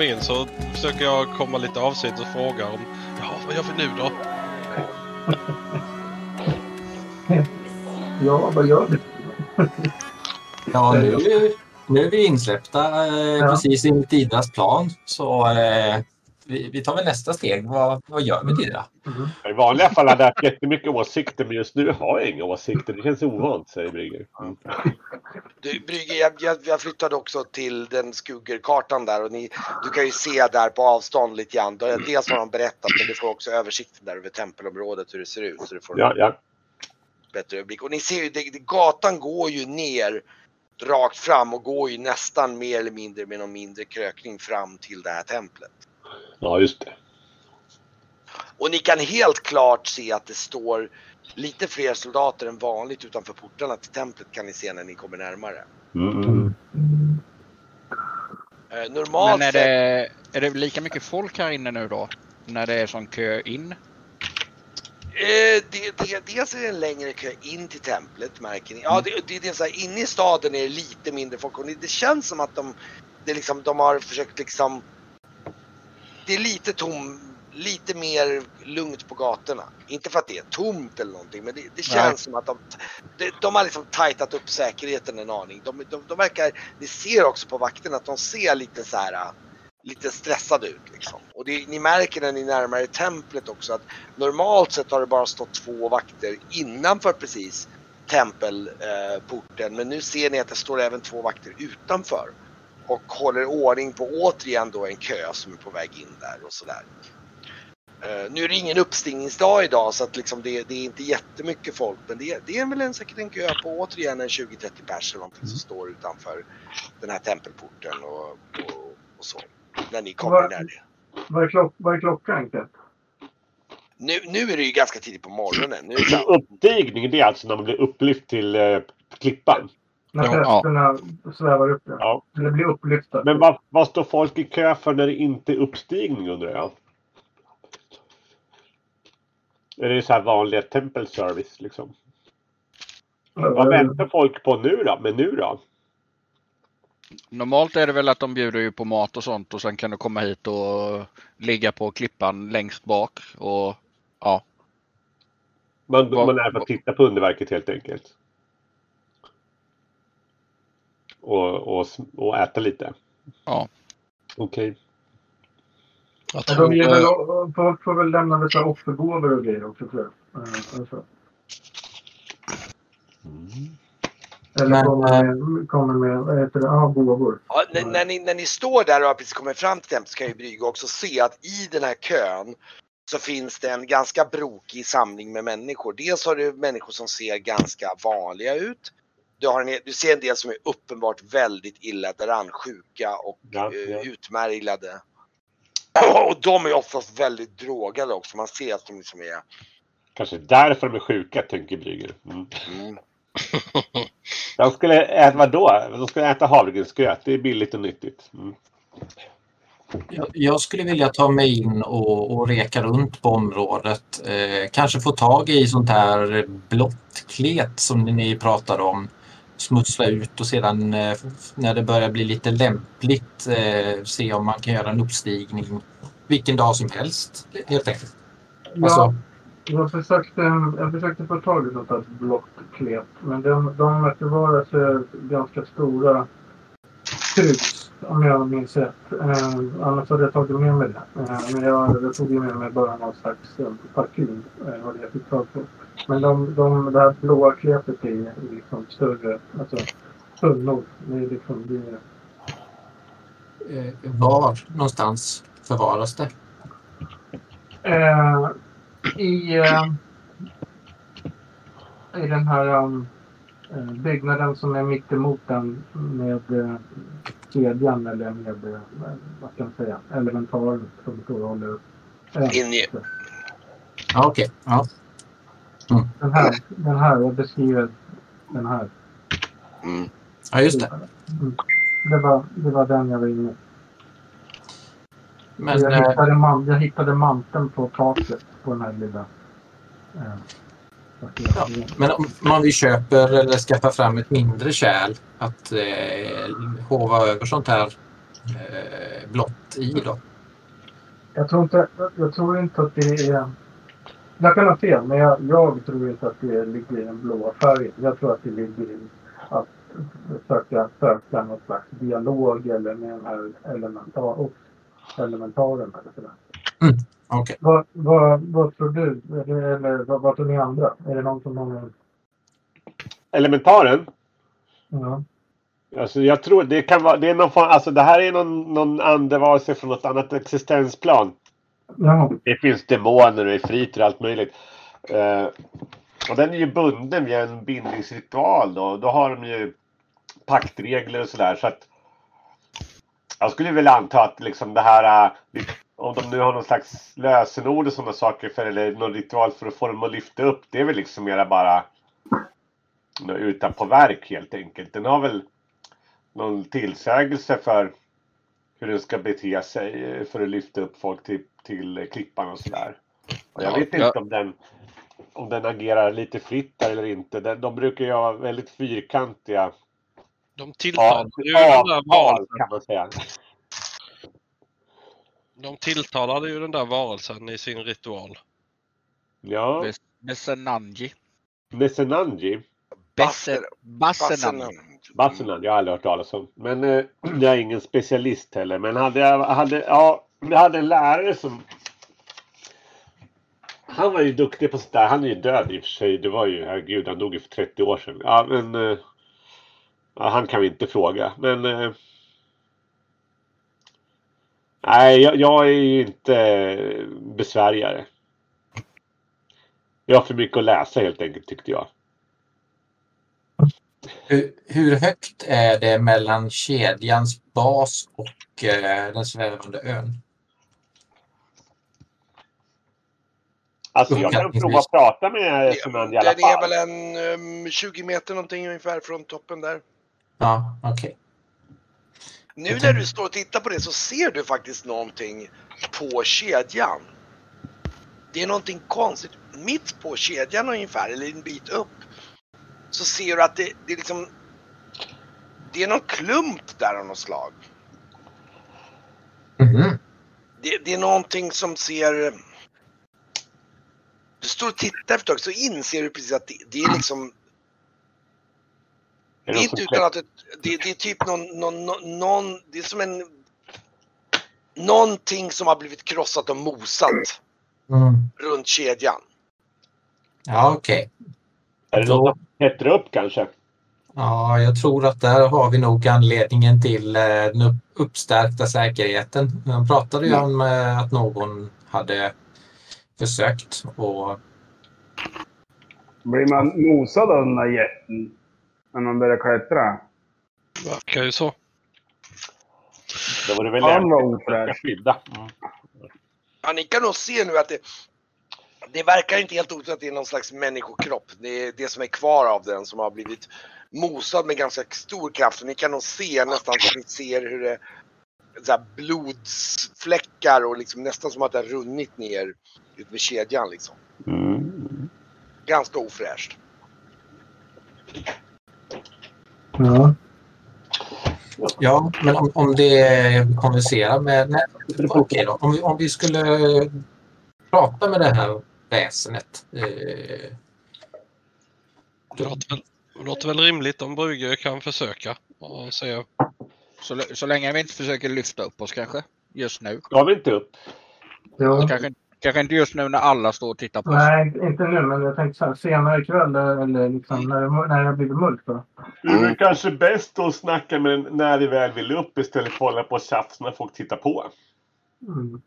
kommer in så försöker jag komma lite avsides och fråga om ja, vad gör vi nu då? Ja, vad gör vi? Ja, nu, nu är vi insläppta eh, Ja. precis enligt Didras plan. Så eh, vi, vi tar väl nästa steg. Vad, vad gör vi Didra? I vanliga fall hade jag haft jättemycket åsikter men just nu har jag inga åsikter. Det känns ovant, säger Brygger. Mm. Du, Brygge, jag, jag, jag flyttade också till den skuggerkartan där och ni, du kan ju se där på avstånd lite grann. Dels har de berättat men du får också översikten där över tempelområdet hur det ser ut. Så du får Ja, ja. bättre överblick. Och ni ser ju, det, det, gatan går ju ner rakt fram och går ju nästan mer eller mindre med någon mindre krökning fram till det här templet. Ja, just det. Och ni kan helt klart se att det står lite fler soldater än vanligt utanför portarna till templet kan ni se när ni kommer närmare. Mm, mm. Eh, normalt Men är det, är det lika mycket folk här inne nu då? När det är sån kö in? Eh, det, det, dels är det en längre kö in till templet märker ni. Ja, det, det, det är så här, inne i staden är det lite mindre folk och det känns som att de, det liksom, de har försökt liksom. Det är lite tom, lite mer lugnt på gatorna. Inte för att det är tomt eller någonting, men det, det känns Nej. som att de, de, de har liksom tajtat upp säkerheten en aning. De, de, de verkar, ni ser också på vakterna att de ser lite så här lite stressade ut liksom. Och det, ni märker när ni närmar er templet också att normalt sett har det bara stått två vakter innanför precis tempelporten. Eh, men nu ser ni att det står även två vakter utanför. Och håller ordning på återigen då en kö som är på väg in där och sådär. Eh, nu är det ingen uppstigningsdag idag så att liksom det, det är inte jättemycket folk men det, det är väl en, säkert en kö på återigen en 20-30 pers eller någonting som står utanför den här tempelporten och, och, och så. När ni kommer nära det. Vad är, klock, vad är klockan? Nu, nu är det ju ganska tidigt på morgonen. Nu är det Uppstigning, det är alltså när man blir upplyft till eh, klippan. När Ja. prästerna svävar upp? Ja. Ja. Eller blir upplyfta? Men vad, vad står folk i kö för när det inte är uppstigning undrar jag? Är det så här vanliga tempelservice liksom? Vad väntar folk på nu då? Men nu då? Normalt är det väl att de bjuder ju på mat och sånt och sen kan du komma hit och ligga på klippan längst bak. Och ja, Man, man är för att titta på underverket helt enkelt. Och, och, och äta lite. Ja. Okej. Jag tror, de eh, folk får väl lämna lite offergåvor och grejer också tror jag. Eh, och så. Eller kommer med, kommer med vad heter det? Gåvor. ja, när, när, ni, när ni står där och har precis kommit fram till templet så kan ju Brygge också se att i den här kön så finns det en ganska brokig samling med människor. Dels har du människor som ser ganska vanliga ut. Du, har en, du ser en del som är uppenbart väldigt illa däran, sjuka och Ja, eh, ja. utmärglade. Och de är oftast väldigt drogade också. Man ser att de liksom är... Kanske därför de är sjuka, tänker Brygger. Mm. Mm. De skulle äta vadå? De skulle äta havregrynsgröt. Det är billigt och nyttigt. Mm. Jag, jag skulle vilja ta mig in och, och reka runt på området. Eh, kanske få tag i sånt här blått klet som ni pratade om. Smussla ut och sedan eh, när det börjar bli lite lämpligt eh, se om man kan göra en uppstigning vilken dag som helst helt enkelt. Ja, Alltså, jag, försökte, jag försökte få tag i sånt här blått klet. Men de, de verkar vara så ganska stora krus. Om jag minns rätt. Eh, annars hade jag tagit med mig det. Eh, men jag, jag tog med mig bara någon slags eh, parfym. Eh, vad det jag fick tag på. Men de, de, det här blåa kletet är är liksom större. Alltså tunnor. Det är liksom... Det är, eh, var någonstans förvaras det? Eh, I, eh, I den här um, eh, byggnaden som är mitt emot den med eh, kedjan eller med, eh, vad ska man säga, elementaren som står och håller upp. Eh, In i, Ja, Okej, ja. Den, här, den här, jag beskriver den här. mm. ja, just det. Mm. Det, var, det var den jag var inne. Men jag, eh, hittade man, jag hittade manteln på taket på den här lilla... Eh, Ja, men om man vi köper eller skaffar fram ett mindre kärl att eh, hova över sånt här eh, blått i då? Jag tror inte, jag tror inte att det är... Jag kan ha fel, men jag, jag tror inte att det ligger i den blåa färgen. Jag tror att det ligger i att försöka söka någon slags dialog eller med den här elementar, och elementaren eller sådär. Okej. Vad, vad, vad tror du? Det, eller vad, vad tror ni andra? Är det någon som har. Elementaren? Ja. Alltså jag tror det kan vara, det är någon form, alltså det här är någon, någon andevarelse från något annat existensplan. Ja. Det finns demoner och efriter och allt möjligt. Eh, och den är ju bunden via en bindningsritual då. Då har de ju paktregler och sådär. Så att jag skulle vilja anta att liksom det här, eh, om de nu har någon slags lösenord och sådana saker för, eller någon ritual för att få dem att lyfta upp. Det är väl liksom mera bara nå- utan på verk helt enkelt. Den har väl någon tillsägelse för hur den ska bete sig eh, för att lyfta upp folk till, till eh, klippan och sådär. Och jag Ja, vet ja. inte om den om den agerar lite fritt där eller inte. Den, de brukar ju vara väldigt fyrkantiga De tilltalade ju den där varelsen. kan man säga. De tilltalade ju den där varelsen i sin ritual. Ja, Bes- Bessenanji. Nesenanji. Besse- Bassenanji. Bassenamn. Bassenan, jag har aldrig hört talas om. Men eh, jag är ingen specialist heller. Men hade jag, hade, ja, jag hade en lärare som... Han var ju duktig på sånt där. Han är ju död i och för sig. Det var ju, herregud, han dog ju för 30 år sedan. Ja, men... Eh, ja, han kan vi inte fråga. Men... Eh, nej, jag, jag är ju inte besvärjare. Jag har för mycket att läsa helt enkelt, tyckte jag. Hur, hur högt är det mellan kedjans bas och eh, den svävande ön? Alltså jag kan prova att prata med Suman i alla Den är fall. väl en um, 20 meter någonting ungefär från toppen där. Ja, okej. Nu när du står och tittar på det så ser du faktiskt någonting på kedjan. Det är någonting konstigt. Mitt på kedjan ungefär, eller en bit upp, så ser du att det, det är liksom... Det är någon klump där av något slag. Mhm. Det, det är någonting som ser... Du står och tittar efter ett tag så inser du precis att det, det är liksom... Det är inte utan att det, det, det är typ någon, någon, någon, någon, det är som en... Någonting som har blivit krossat och mosat Mm. runt kedjan. Ja, okej. Är det något som klättrar upp kanske? Ja, jag tror att där har vi nog anledningen till eh, den upp- uppstärkta säkerheten. Han pratade ju om eh, att någon hade försökt och Blir man mosad av den där jätten när man börjar klättra? Verkar ju så. Då var det väl Han var lämpligt att ofräsch. Ja, ni kan nog se nu att det, det verkar inte helt otroligt att det är någon slags människokropp. Det är det som är kvar av den som har blivit mosad med ganska stor kraft. Och ni kan nog se nästan som ni ser hur det så här blodsfläckar och liksom nästan som att det har runnit ner ut med kedjan liksom. Mm. Ganska ofräscht. Ja. ja, men om, om det konverserar med... Nej, okej då. Om vi, om vi skulle prata med det här väsenet. Eh, Det låter väl, det låter väl rimligt om Brugge kan försöka och se. Så, så länge vi inte försöker lyfta upp oss kanske. Just nu. Gav vi inte upp? Ja. Kanske, kanske inte just nu när alla står och tittar på oss. Nej, inte nu, men jag tänkte så här, senare ikväll eller liksom när, det, när det har blivit mörkt. Då. Det är kanske bäst att snacka med när vi väl vill upp istället för att hålla på och tjafsa när folk tittar på. Mm.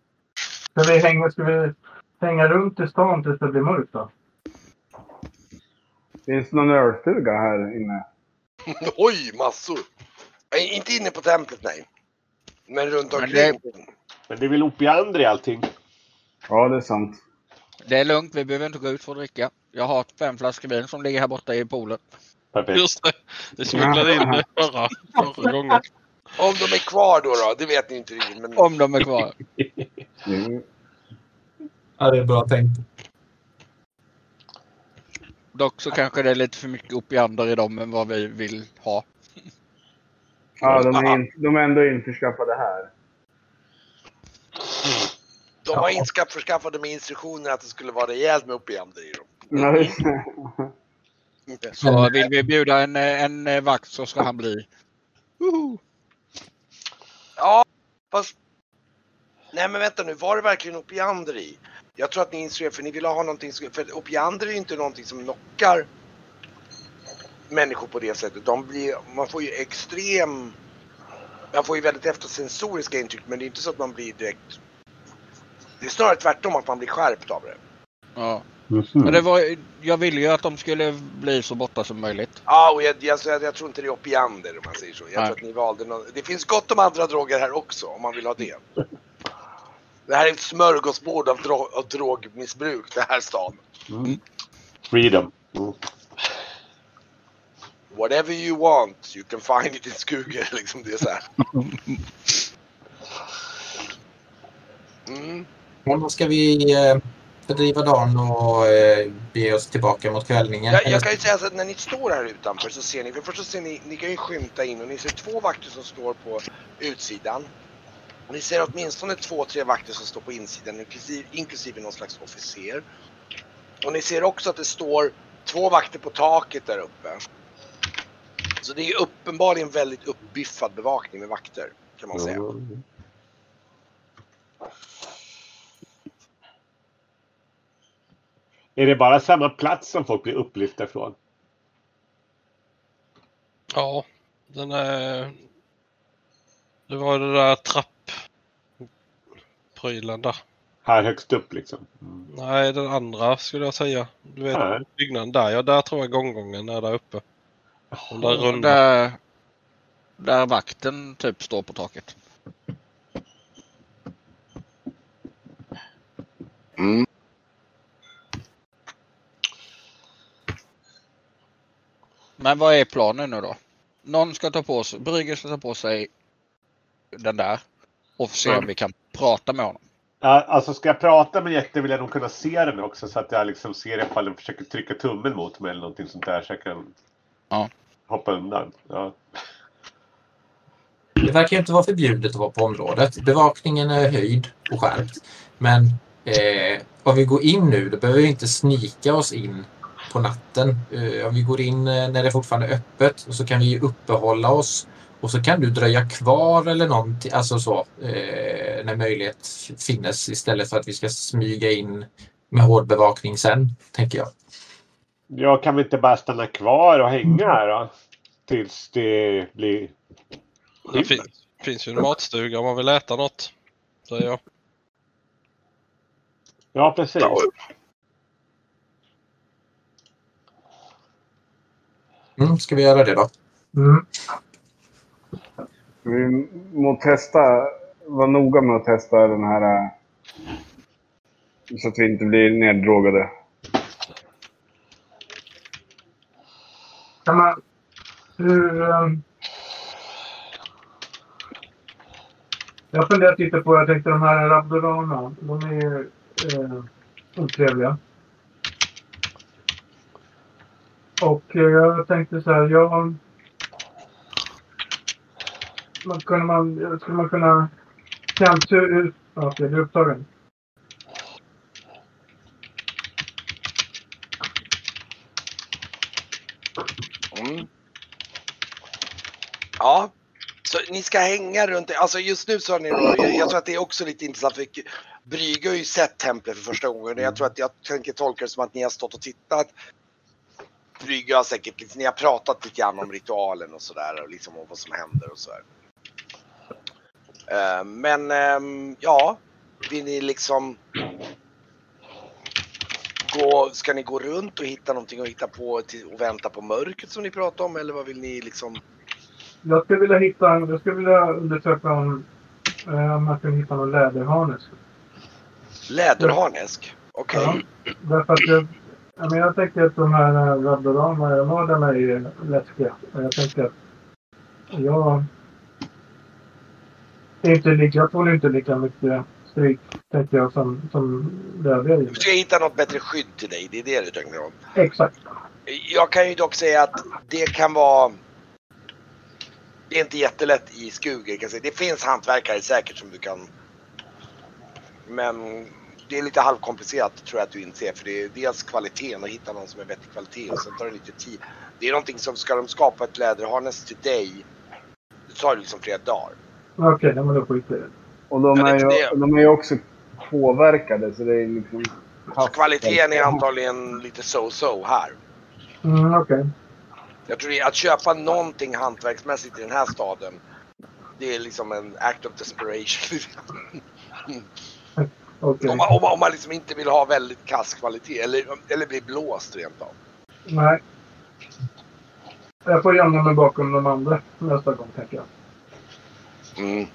Ska vi hänga, ska vi hänga runt i stan tills det blir mörkt då? Finns det någon ölstuga här inne? Oj, massor! Inte inne på templet nej. Men runt Men omkring. Men det är väl Opiander i allting? Ja, det är sant. Det är lugnt, vi behöver inte gå ut för att dricka. Jag har fem flaskor vin som ligger här borta i poolen. Perfekt. Just det, det smugglade in det förra, förra gången. Om de är kvar då, då det vet ni inte riktigt. Men Om de är kvar. Mm. ja, det är bra tänkt. Dock så kanske det är lite för mycket opiander i dem än vad vi vill ha. Ja, de är, in, de är ändå införskaffade här. De var införskaffade med instruktioner att det skulle vara rejält med opiander i dem. Ja, det. Så vill vi bjuda en, en eh, vakt så ska han bli... Woho! Ja, fast... Nej men vänta nu, var det verkligen opiander i? Jag tror att ni instruerar, för ni vill ha någonting, som- för opiander är ju inte någonting som knockar människor på det sättet. De blir, man får ju extrem, man får ju väldigt eftersensoriska intryck men det är inte så att man blir direkt, det är snarare tvärtom att man blir skärpt av det. Ja. Mhm. Men det var, jag ville ju att de skulle bli så borta som möjligt. Ja, och jag, jag, jag, jag tror inte det är opiander om man säger så. Jag Nej. tror att ni valde någon, det finns gott om andra droger här också om man vill ha det. Det här är ett smörgåsbord av, dro, av drogmissbruk, det här stan. Freedom. Mm. Whatever you want, you can find it in Skuger. Liksom det är så här. Mm. Och då ska vi eh, fördriva dagen och eh, bege oss tillbaka mot kvällningen. Jag, jag kan ju säga så att när ni står här utanför så ser ni, för det första ser ni, ni kan ju skymta in och ni ser två vakter som står på utsidan. Och ni ser åtminstone två, tre vakter som står på insidan inklusive, inklusive någon slags officer. Och ni ser också att det står två vakter på taket där uppe. Så det är uppenbarligen väldigt uppbiffad bevakning med vakter kan man säga. Mm. Är det bara samma plats som folk blir upplyfta från? Ja, den är... Det var det där trappprylen där. Här högst upp liksom? Mm. Nej, den andra skulle jag säga. Du vet Nej. byggnaden där. Ja, där tror jag gånggången är där uppe. Den där Och runda. Där, där vakten typ står på taket. Mm. Men vad är planen nu då? Någon ska ta på sig, Brygger ska ta på sig den där och se om Mm. vi kan prata med honom. Ja, alltså ska jag prata med Jätte vill jag nog kunna se den också så att jag liksom ser ifall den försöker trycka tummen mot mig eller någonting sånt där så jag kan Ja. hoppa undan. Ja. Det verkar inte vara förbjudet att vara på området. Bevakningen är höjd och skärpt. Men eh, om vi går in nu, då behöver vi inte snika oss in på natten. Eh, om vi går in eh, när det fortfarande är öppet och så kan vi uppehålla oss och så kan du dröja kvar eller någonting, alltså så, eh, när möjlighet finnes istället för att vi ska smyga in med hård bevakning sen, tänker jag. Jag kan väl inte bara stanna kvar och hänga här då? Tills det blir... Det finns, finns ju en matstuga om man vill äta något. Säger jag. Ja, precis. Mm, ska vi göra det då? Mm. Vi må testa, vara noga med att testa den här... eh, Så att vi inte blir neddrogade. Kan man... Hur... ehm, Jag har funderat lite på, jag tänkte de här Rabdorana, de är ju eh, otrevliga. Och eh, jag tänkte så här, jag... Man, kunde man, skulle man kunna kanske ut... Ja, Okej, du är upptagen. Mm. Ja, så ni ska hänga runt. Alltså just nu så har ni jag, jag tror att det är också lite intressant för Brygge har ju sett templet för första gången och jag tror att jag tänker tolka det som att ni har stått och tittat. Brygge har säkert, ni har pratat lite grann om ritualen och sådär och liksom om vad som händer och sådär. Eh, men ehm, ja, vill ni liksom gå, ska ni gå runt och hitta någonting och hitta på till, och vänta på mörkret som ni pratade om eller vad vill ni liksom? Jag skulle vilja hitta, jag skulle vilja undersöka om, eh, om man kan hitta någon läderharnes. Läderharnesk? Okej. Ja. Därför att jag, jag, men jag tänker att de här Rabdorama-mördarna är ju läskiga. Jag tänker att jag... Inte lika, jag tål inte lika mycket stryk, tänker jag, som, som det övriga Du ska hitta något bättre skydd till dig, det är det du tänker om. Exakt. Jag kan ju dock säga att det kan vara... Det är inte jättelätt i Skuger kan jag säga. Det finns hantverkare säkert som du kan... Men det är lite halvkomplicerat tror jag att du inser. För det är dels kvaliteten och hitta någon som är vettig kvalitet och sen tar det lite tid. Det är någonting som, ska de skapa ett läderharness till dig, det tar liksom flera dagar. Okej, okay, men då skiter jag i det. Och de Ja, är, ju, de är ju också påverkade så det är liksom... Så kvaliteten är antagligen lite so-so här. Mm, okej. Jag tror det att köpa någonting hantverksmässigt i den här staden. Det är liksom en act of desperation. Okej. om, man, om, man, om man liksom inte vill ha väldigt kass kvalitet eller, eller bli blåst rent av. Nej. Jag får gömma mig bakom de andra nästa gång, tänker jag. Mm.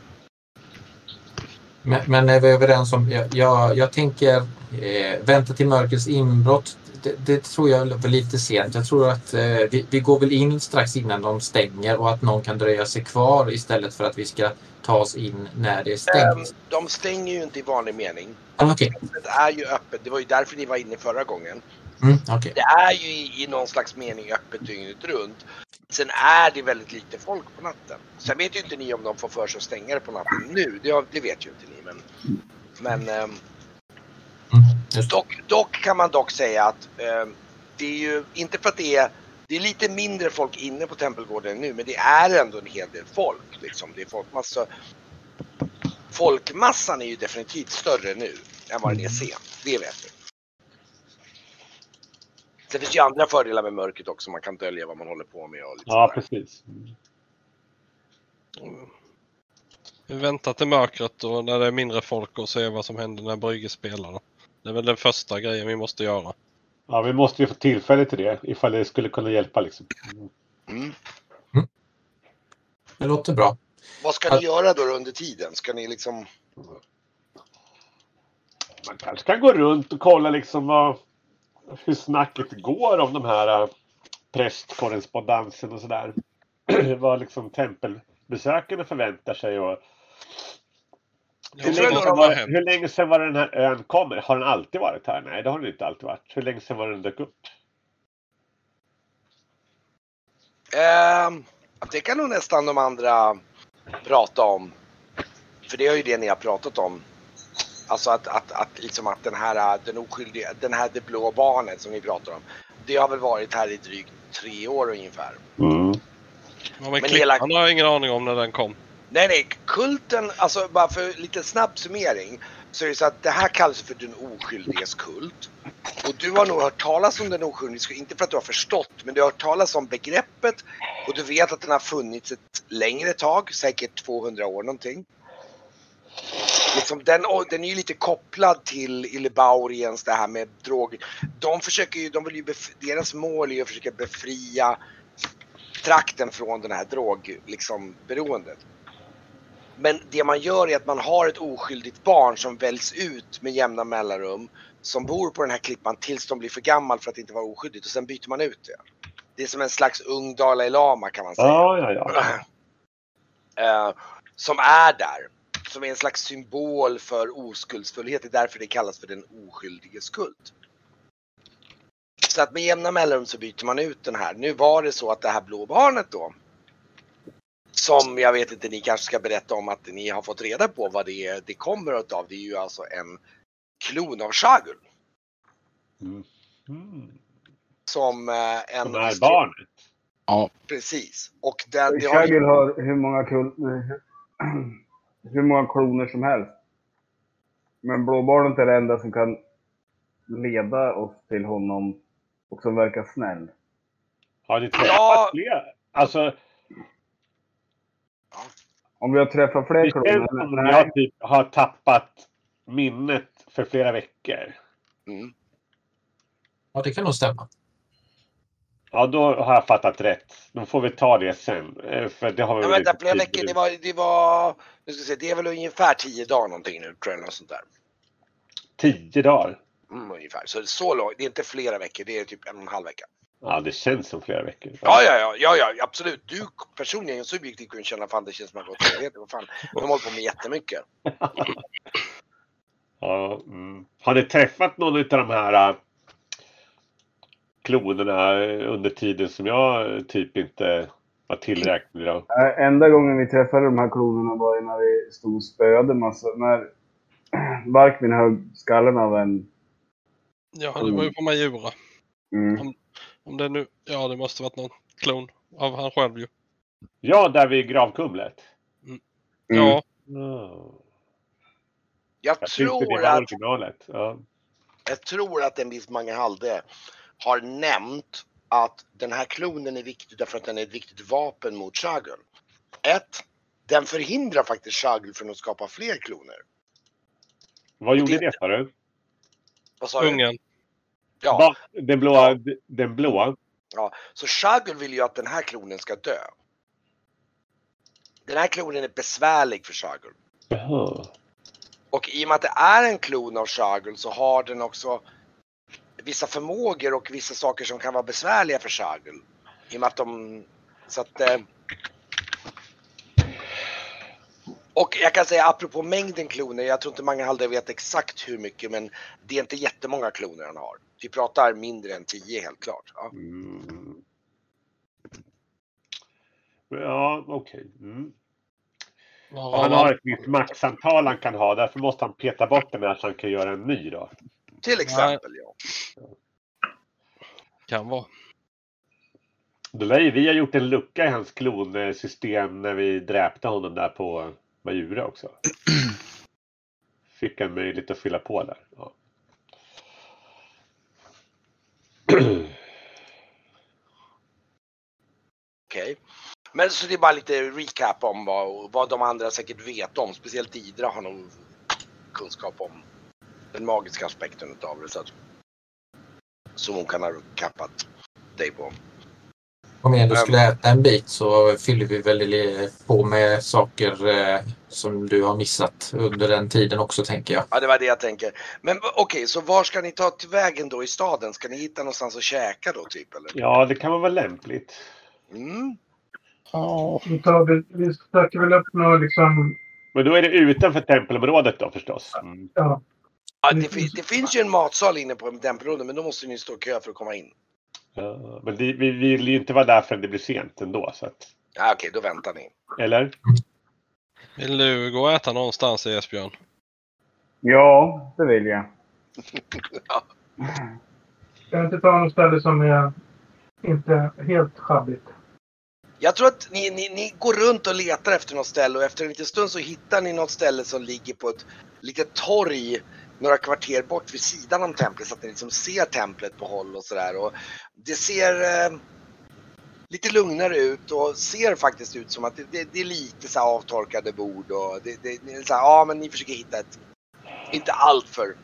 Men, men är vi överens om, jag, jag, jag tänker eh, vänta till mörkrets inbrott. Det, det tror jag är lite sent. Jag tror att eh, vi, vi går väl in strax innan de stänger och att någon kan dröja sig kvar istället för att vi ska ta oss in när det är Ehm, stängt. de stänger ju inte i vanlig mening. Ah, Okej, Det är ju öppet. Det var ju därför ni var inne förra gången. mm, okej. Det är ju i, i någon slags mening öppet dygnet runt. Sen är det väldigt lite folk på natten. Sen vet ju inte ni om de får för sig att stänga det på natten nu. Det, det vet ju inte ni. Men, men ehm, det. Dock, dock kan man dock säga att ehm, det är ju inte för att det är det är lite mindre folk inne på Tempelgården nu, men det är ändå en hel del folk. Liksom. Det är folkmassa. Folkmassan är ju definitivt större nu än vad den är sen. Det vet vi. Sen finns ju andra fördelar med mörkret också. Man kan dölja vad man håller på med. Och lite Ja, precis. Vi väntar till mörkret och när det är mindre folk och ser vad som händer när Brygge spelar. Det är väl den första grejen vi måste göra. Ja, vi måste ju få tillfälle till det ifall det skulle kunna hjälpa liksom. Mm. Det låter bra. Vad ska ni göra då under tiden? Ska ni liksom... Man kanske kan gå runt och kolla liksom vad, hur snacket går om de här äh, prästkorrespondensen och sådär. vad liksom tempelbesökarna förväntar sig och hur länge, sedan var, hur länge sedan var den här ön kommer? Har den alltid varit här? Nej, det har den inte alltid varit. Hur länge sedan var den dök upp? Ehm, det kan nog nästan de andra prata om. För det är ju det ni har pratat om. Alltså att, att, att, liksom att den här, den oskyldiga, den här det blå barnet som ni pratar om. Det har väl varit här i drygt tre år ungefär. Mm. Ja, men Men hela- har ingen aning om när den kom. Nej, nej, kulten, alltså bara för lite snabb summering. Så är det så att det här kallas för den oskyldiges kult. Och du har nog hört talas om den oskyldiges kult, inte för att du har förstått, men du har hört talas om begreppet. Och du vet att den har funnits ett längre tag, säkert 200 år någonting. Liksom den, den är ju lite kopplad till Illebauriens det här med droger. De försöker ju, de vill ju bef- deras mål är ju att försöka befria trakten från den här drogberoendet. liksom, beroendet. Men det man gör är att man har ett oskyldigt barn som väljs ut med jämna mellanrum som bor på den här klippan tills de blir för gammal för att inte vara oskyldigt och sen byter man ut det. Det är som en slags ung Dalai Lama kan man säga. Ja, ja, ja. Eh, som är där. Som är en slags symbol för oskuldsfullhet. Det är därför det kallas för den oskyldiges kult. Så att med jämna mellanrum så byter man ut den här. Nu var det så att det här blå barnet då. Som jag vet inte, ni kanske ska berätta om att ni har fått reda på vad det, är, det kommer utav. Det är ju alltså en klon av Shagul. Mm. Mm. Som eh, en... Som är barnet. Ja, Precis. Och den, det har har hur många, kul, hur många kloner som helst. Men Blåbarnet är det enda som kan leda oss till honom och som verkar snäll. Har ni träffat Ja. fler? Alltså, Om vi har träffat fler det känns som kloner? jag typ har tappat minnet för flera veckor. mm. Ja, det kan nog stämma. Ja, då har jag fattat rätt. Då får vi ta det sen. eh, För det har vi Ja, väl vänta, flera veckor. Det var, det var, nu ska se, det är väl ungefär 10 dagar någonting nu tror jag. Något sånt där. Tio dagar. Mm, ungefär. Så så långt. Det är inte flera veckor. Det är typ en och en halv vecka. Ja, det känns som flera veckor. Ja, ja, ja, ja, ja absolut. Du personligen subjektivt kunde känna fan det känns som att gått evigheter. Vad fan. De håller på med jättemycket. Ja, mm. Har ni träffat någon av de här äh, klonerna under tiden som jag typ inte var tillräknelig då. Äh, Enda gången vi träffade de här klonerna var ju när vi stod och spöade massa. När Barkvin högg skallen av en... Ja, det var ju på Majura. Mm. Om det nu... Ja, det måste varit någon klon av han själv ju. Ja, där vid gravkumlet. Mm. Ja, Oh. Jag Jag tror att originalet. Ja. Jag tror att en viss Mange Halde har nämnt att den här klonen är viktig därför att den är ett viktigt vapen mot Shagul. Ett, den förhindrar faktiskt Shagul från att skapa fler kloner. Vad gjorde Det- det sa du? Vad sa du? Ja, Va? Den blåa? Ja. Den blåa? ja. Så Shagul vill ju att den här klonen ska dö. Den här klonen är besvärlig för Shagul. Och i och med att det är en klon av Shagul så har den också vissa förmågor och vissa saker som kan vara besvärliga för Shagul. I och med att de... Så att... Eh, och jag kan säga apropå mängden kloner, jag tror inte många Halder vet exakt hur mycket men det är inte jättemånga kloner han har. Vi pratar mindre än 10 helt klart. Ja. Mm. Ja, okej. Mm. Vad Och han har ett visst maxantal han kan ha. Därför måste han peta bort det med så han kan göra en ny då. Till exempel ja. Kan vara. Då lär ju vi ha gjort en lucka i hans klonsystem när vi dräpte honom där på Majura också. Fick han möjlighet att fylla på där. Ja. Okej. Men så det är bara lite recap om vad, vad de andra säkert vet om. Speciellt Idra har nog kunskap om den magiska aspekten utav det. Så att, som hon kan ha kappat dig på. Om jag ändå skulle äta en bit så fyller vi väl på med saker eh, som du har missat under den tiden också tänker jag. Ja, det var det jag tänker. Men okej, så var ska ni ta till vägen då i staden? Ska ni hitta någonstans att käka då typ eller? ja, det kan vara lämpligt. Mm. Ja. Vi, vi, vi söker väl upp något liksom... Men då är det utanför tempelområdet då förstås. Mm. Ja, Ja, det, det finns ju en matsal inne på tempelområdet men då måste ni stå i kö för att komma in. Ja, men det, vi vill ju inte vara där förrän det blir sent ändå. Så att, Ja, okej, då väntar ni. eller? Vill du gå och äta någonstans i Esbjörn? Ja, det vill jag. kan vi inte ta något ställe som är inte helt sjabbigt? Jag tror att ni, ni, ni går runt och letar efter något ställe och efter en liten stund så hittar ni något ställe som ligger på ett litet torg några kvarter bort vid sidan om templet så att ni liksom ser templet på håll och sådär. Det ser eh, lite lugnare ut och ser faktiskt ut som att det, det, det är lite så här avtorkade bord och det, det, så här, ja men ni försöker hitta ett, inte allt för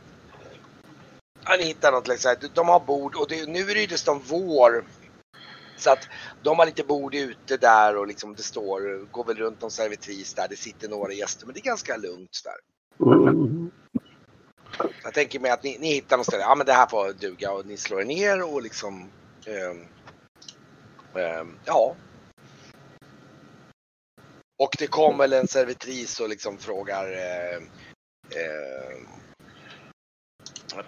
Ja, ni hittar något liksom, de har bord och det, nu är det ju dessutom vår. Så att de har lite bord ute där och liksom det står, går väl runt någon servitris där, det sitter några gäster men det är ganska lugnt där. Mm. Jag tänker mig att ni, ni hittar något ställe, ja men det här får duga och ni slår er ner och liksom ehm, ehm, Ja. Och det kommer väl en servitris och liksom frågar eh, eh,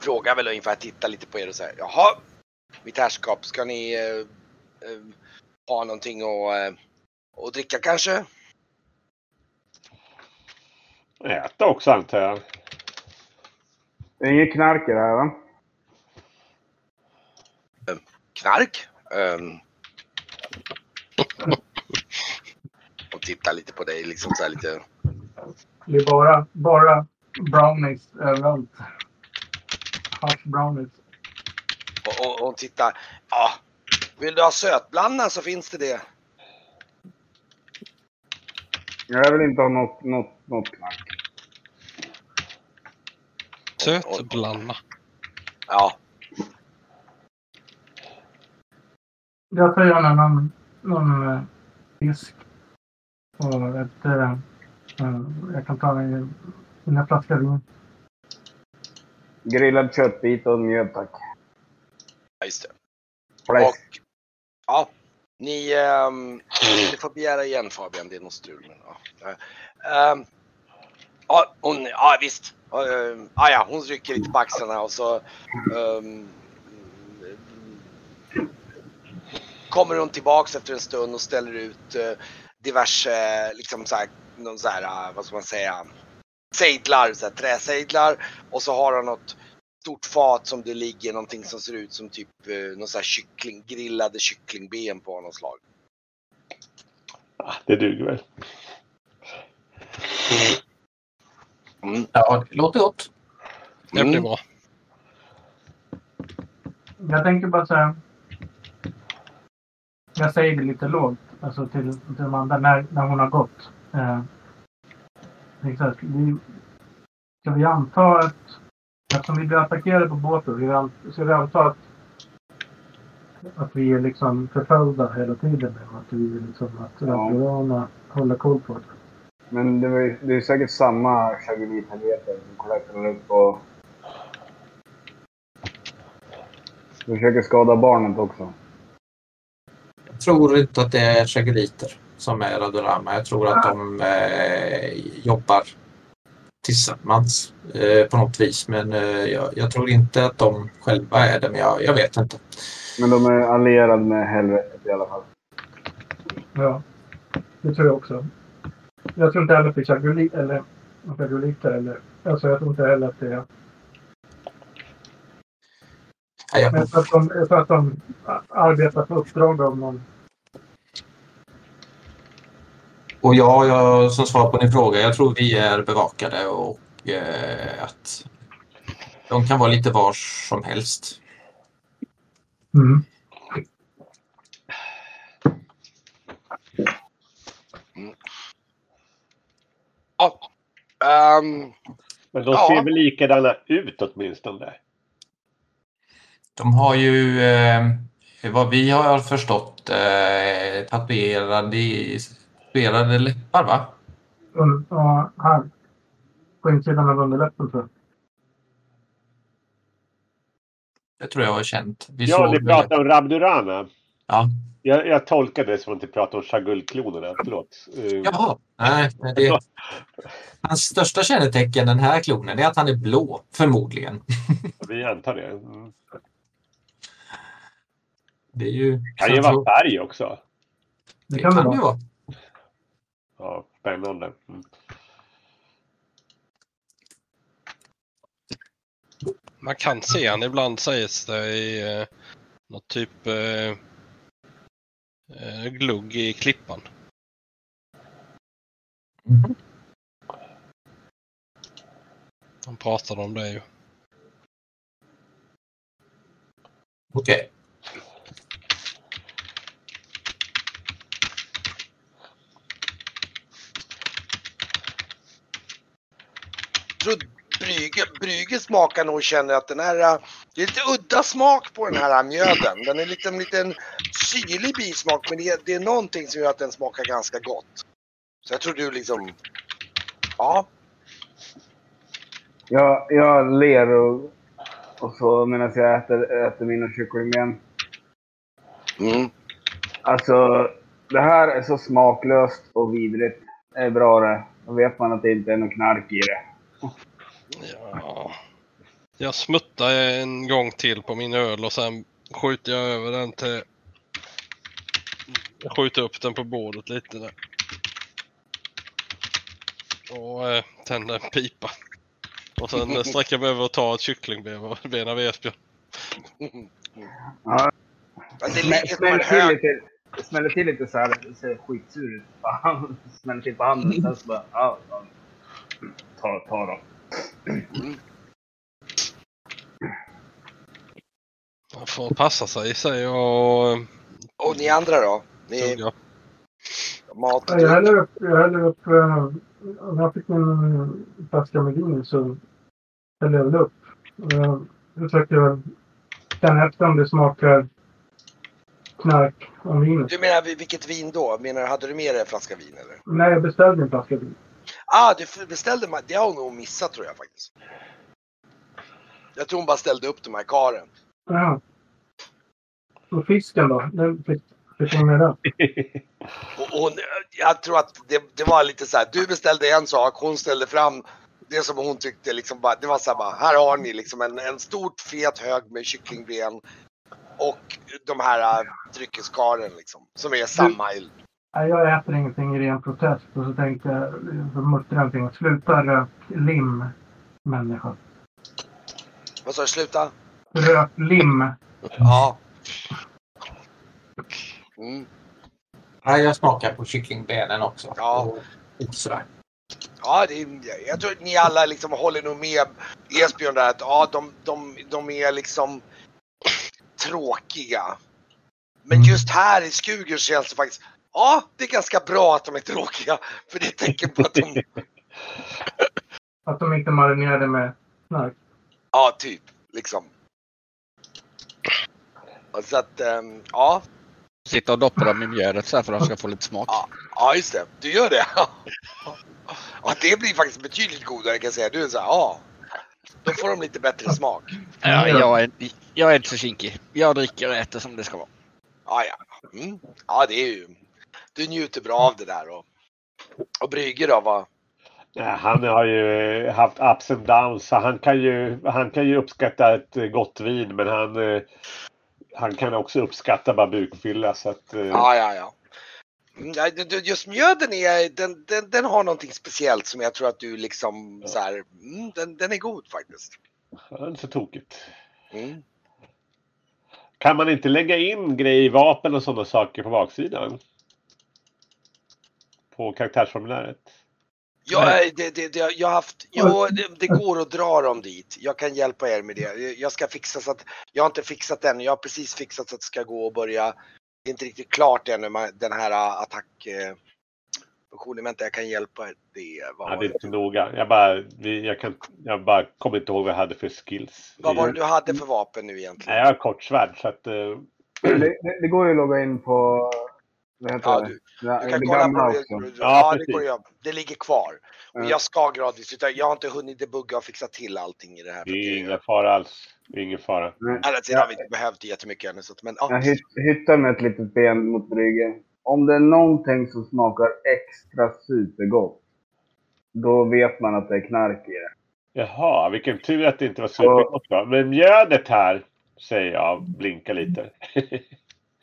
Frågar väl ungefär, tittar lite på er och säger jaha Mitt herrskap, ska ni eh, eh, ha någonting att, eh, att dricka kanske? Äta också antar jag. Det är inget knark i det här va? knark. Um, och tittar lite på dig liksom så här lite. Det är bara, bara brownies överallt. Hash brownies. Och, och, och tittar. Ja, vill du ha sötblandad så finns det det. Jag vill inte ha något, något, något knark. Sötblanda. Ja, Jag tar gärna någon, någon eh, fisk. Och ett... Eh, eh, jag kan ta mina flaskor vin. Grillad köttbit och mjöl tack. just det. Fläsk. Och ja, ni, um, ni får begära igen Fabian, det är något strul. Ja. Ehm, ja, hon, ja visst. Uh, ja, ja, hon rycker lite på axlarna och så um, kommer hon tillbaks efter en stund och ställer ut uh, diverse, liksom så här, någon så här, eh, vad ska man säga, sejdlar, så här, träsejdlar. Och så har hon något stort fat som det ligger någonting som ser ut som typ uh, någon så här kyckling, grillade kycklingben på något slag. Ah, det duger väl. Ja, det låter gott. Det blir Mm. bra. Jag tänker bara så här. Jag säger det lite lågt alltså till, till de andra när, när hon har gått. Eh, ska, vi, ska vi anta att eftersom vi blir attackerade på båten vi an- ska vi anta att att vi är liksom förföljda hela tiden. Att vi är liksom att Ja. Håller koll på oss. Men det, var, ju- det är säkert samma Chagulithelveter som klättrar upp och försöker skada barnet också. Jag tror inte att det är chaguliter som är Radorama. Jag tror att de eh, jobbar tillsammans eh, på något vis. Men eh, jag, jag tror inte att de själva är det. Men jag, jag vet inte. Men de är allierade med helvetet i alla fall. Ja, det tror jag också. Jag tror inte heller Chaguli- eller Chaguliter eller... Alltså jag tror inte heller att det är... Jag, Men tror att de, tror att de arbetar på uppdrag av någon. och ja, jag, som svar på din fråga. Jag tror vi är bevakade och eh, att de kan vara lite var som helst. Mm. Ja. Ehm, Men de Ja. ser väl likadana ut åtminstone. De har ju, eh, vad vi har förstått, eh, tatuerade, tatuerade läppar va? Un- Och här. På insidan av underläppen tror jag. Det tror jag var känt. Vi Ja, såg ni det. pratar om Rabdurana. Ja. Jag, jag tolkade det som att ni pratade om Chagul-klonerna. Förlåt. Eh, Jaha, nej. nej, Det, hans största kännetecken den här klonen är att han är blå, förmodligen. Vi antar det. Mm. Det är ju... Kan ju vara färg också. Det kan det kan det ju vara. vara. Ja, spännande. Mm. Man kan se han ibland sägs det i eh, något typ eh, eh, glugg i klippan. Mhm. De pratade om det ju. Okej. jag tror Brygge, Brygge smakar nog och känner att den här, eh, det är lite udda smak på den här mjöden. Den är lite en liten syrlig bismak men det är, det är någonting som gör att den smakar ganska gott. Så jag tror du liksom, ja, Jag, jag ler och, och så medan jag äter, äter mina kycklingben. mm. Alltså, det här är så smaklöst och vidrigt. Det är bra det. Då vet man att det inte är något knark i det. Ja. Jag smuttar en gång till på min öl och sen skjuter jag över den till... Jag skjuter upp den på bordet lite där. Och eh, tänder en pipa. Och sen eh, sträcker jag mig över och tar ett kycklingben av Esbjörn. Ja, det ligger smäller en till lite, smäller till lite så här. Det ser skitsur ut. Smäller till på handen. Sen så bara, ja, ja. Ta, ta då. Man får passa sig säger jag och eh, Och ni andra då? Ni, tugga. mat och Jag häller upp, jag häller upp eh, om jag fick en flaska med vin så häller jag väl upp. Jag försöker känna efter om det smakar knark om vinet. Du menar vilket vin då? Menar du, hade du med dig en flaska vin eller? Nej, jag beställde en flaska vin. Ah, du beställde Det har hon nog missat tror jag faktiskt. Jag tror hon bara ställde upp de här karen. Jaha. Och fisken då? Med den? Och hon, jag tror att det, det var lite så här. Du beställde en sak, hon ställde fram det som hon tyckte liksom bara, det var så här bara, här har ni liksom en, en stort fet hög med kycklingben. och de här äh, dryckeskaren liksom. Som är samma. Nej, jag äter ingenting i ren protest och så tänkte jag, så jag någonting. Sluta rök lim, människa. Vad sa du? Sluta? Rök lim. Ja. Mm. Nej, jag smakar på kycklingbenen också. Ja. Och, sådär. Ja, det är, jag tror att ni alla liksom håller nog med Esbjörn där att ja, de, de, de är liksom tråkiga. Men Mm. just här i Skugen känns det faktiskt, ja, det är ganska bra att de är tråkiga. För det är ett tecken på att de, Att de inte marinerade med knark. ja, typ, liksom. Så att, ehm, ja, Sitta och doppa dem i mjölet så här för att de ska få lite smak. Ja. ja, just det. Du gör det? Ja, det blir faktiskt betydligt godare kan jag säga. Du är så här, ja. Då får de lite bättre smak. Ja, jag, är, jag är inte så kinkig. Jag dricker och äter som det ska vara. Ja, ja. Mm. Ja, det är ju... Du njuter bra av det där och... Och Brygge då? Vad... Han har ju haft ups and downs så han kan ju, han kan ju uppskatta ett gott vin men han, eh, han kan också uppskatta bara bukfylla. Så att, eh, Ja, ja, ja. Mm, ja, Just mjöden är, den, den, den har någonting speciellt som jag tror att du liksom så här, mm, den, den är god faktiskt. det är inte så tokigt. Mm. Kan man inte lägga in grejer, vapen och sådana saker på baksidan? På karaktärsformuläret? Ja, det, det, det, jag har haft, jo, det, det går att dra dem dit. Jag kan hjälpa er med det. Jag ska fixa så att, jag har inte fixat än. Jag har precis fixat så att det ska gå och börja. Det är inte riktigt klart ännu, den här attack eh, funktionen. Vänta, jag kan hjälpa er. Det vad Ja, var det är inte noga. Jag bara, vi, jag kan, jag bara kommer inte ihåg vad jag hade för skills. vad var det du hade för vapen nu egentligen? Nej, jag har kortsvärd så att... eh, Det, det, det går ju att logga in på... Ja, det? du, Ja, Du kan kolla på det. Ja, Ja, det går göra. Det ligger kvar. Och Ja. jag ska gradvis, utan jag har inte hunnit debugga och fixa till allting i det här. Det är ingen fara alls. Det är ingen fara. Andra sidan har vi inte behövt det jättemycket ännu. Så att, men, ja. Jag hytt, hyttar med ett litet ben mot bryggen. Om det är någonting som smakar extra supergott, då vet man att det är knark i det. Jaha, vilken tur att det inte var supergott då. Men mjödet här, säger jag, blinkar lite.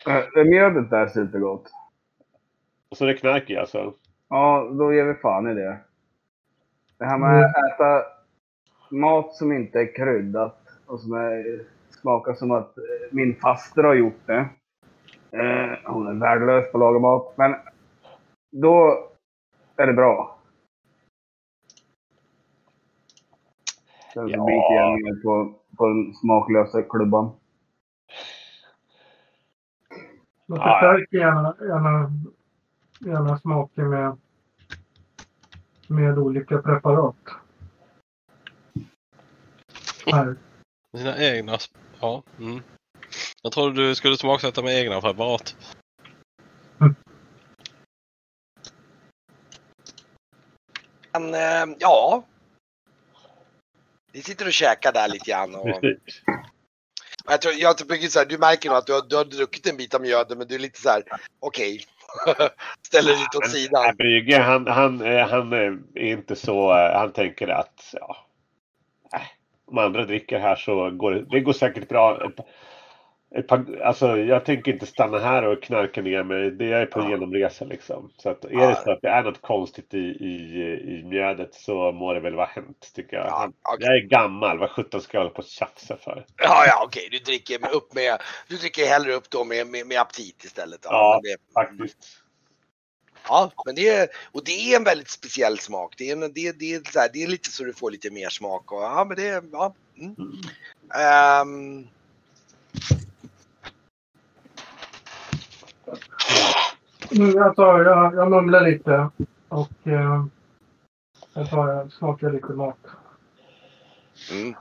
Äh, Mjödet är supergott. Och så är det knark i alltså. Ja, då ger vi fan i det. Det här med att äta mat som inte är kryddat och som är, smakar som att min faster har gjort det. Eh, hon är värdelös på att laga mat. Men då är det bra. Sen så Ja. biter jag ner på, på den smaklösa klubban. Man förstärker gärna, gärna, gärna smaken med, med olika preparat. Här. Sina egna... Ja. Mm. Jag trodde du skulle smaksätta med egna preparat. Men eh, ja. Vi sitter och käkar där lite grann. Och, Precis. jag tror, jag tycker så här, du märker nog att du har, du har druckit en bit av mjöden men du är lite så här, okej. Ställer lite åt sidan. Brygge, han, han, eh, han eh, är inte så... eh, Han tänker att... Ja, om andra dricker här så går det, det går säkert bra. Par, alltså, jag tänker inte stanna här och knarka ner mig. Det är på Ja. genomresa liksom. Så att, är Ja. det så att det är något konstigt i, i, i mjödet så må det väl vara hänt tycker jag. Ja, okej. Jag är gammal. Vad sjutton ska jag hålla på och tjafsa för? Ja, ja, okej. Du dricker upp med, du dricker hellre upp då med, med, med aptit istället. Ja, det, Faktiskt. Ja, men det är, och det är en väldigt speciell smak. Det är, en, det, det, är så här, det är lite så du får lite mer smak. Och, ja, men det är, ja. Mm. Mm, Jag, tar, jag, jag mumlar lite och eh, jag tar, jag smakar lite mat. mm.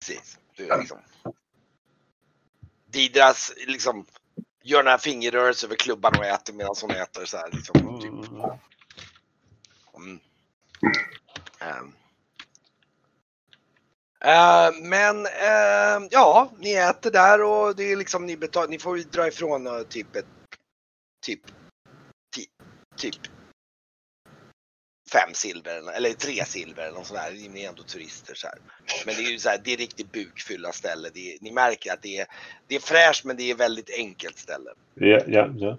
Precis. Du liksom. Didras liksom gör den här fingerrörelsen över klubban och äter medan hon äter så här liksom. Typ. Mm. Mm. Eh, men eh, ja, ni äter där och det är liksom ni betalar, ni får ju dra ifrån eh, typ ett typ typ fem silver eller tre silver eller något sånt där. Ni är ändå turister så här. Men det är ju så här, det är riktigt bukfylla ställe. Är, ni märker att det är, det är fräscht men det är väldigt enkelt ställe. Ja, ja, ja.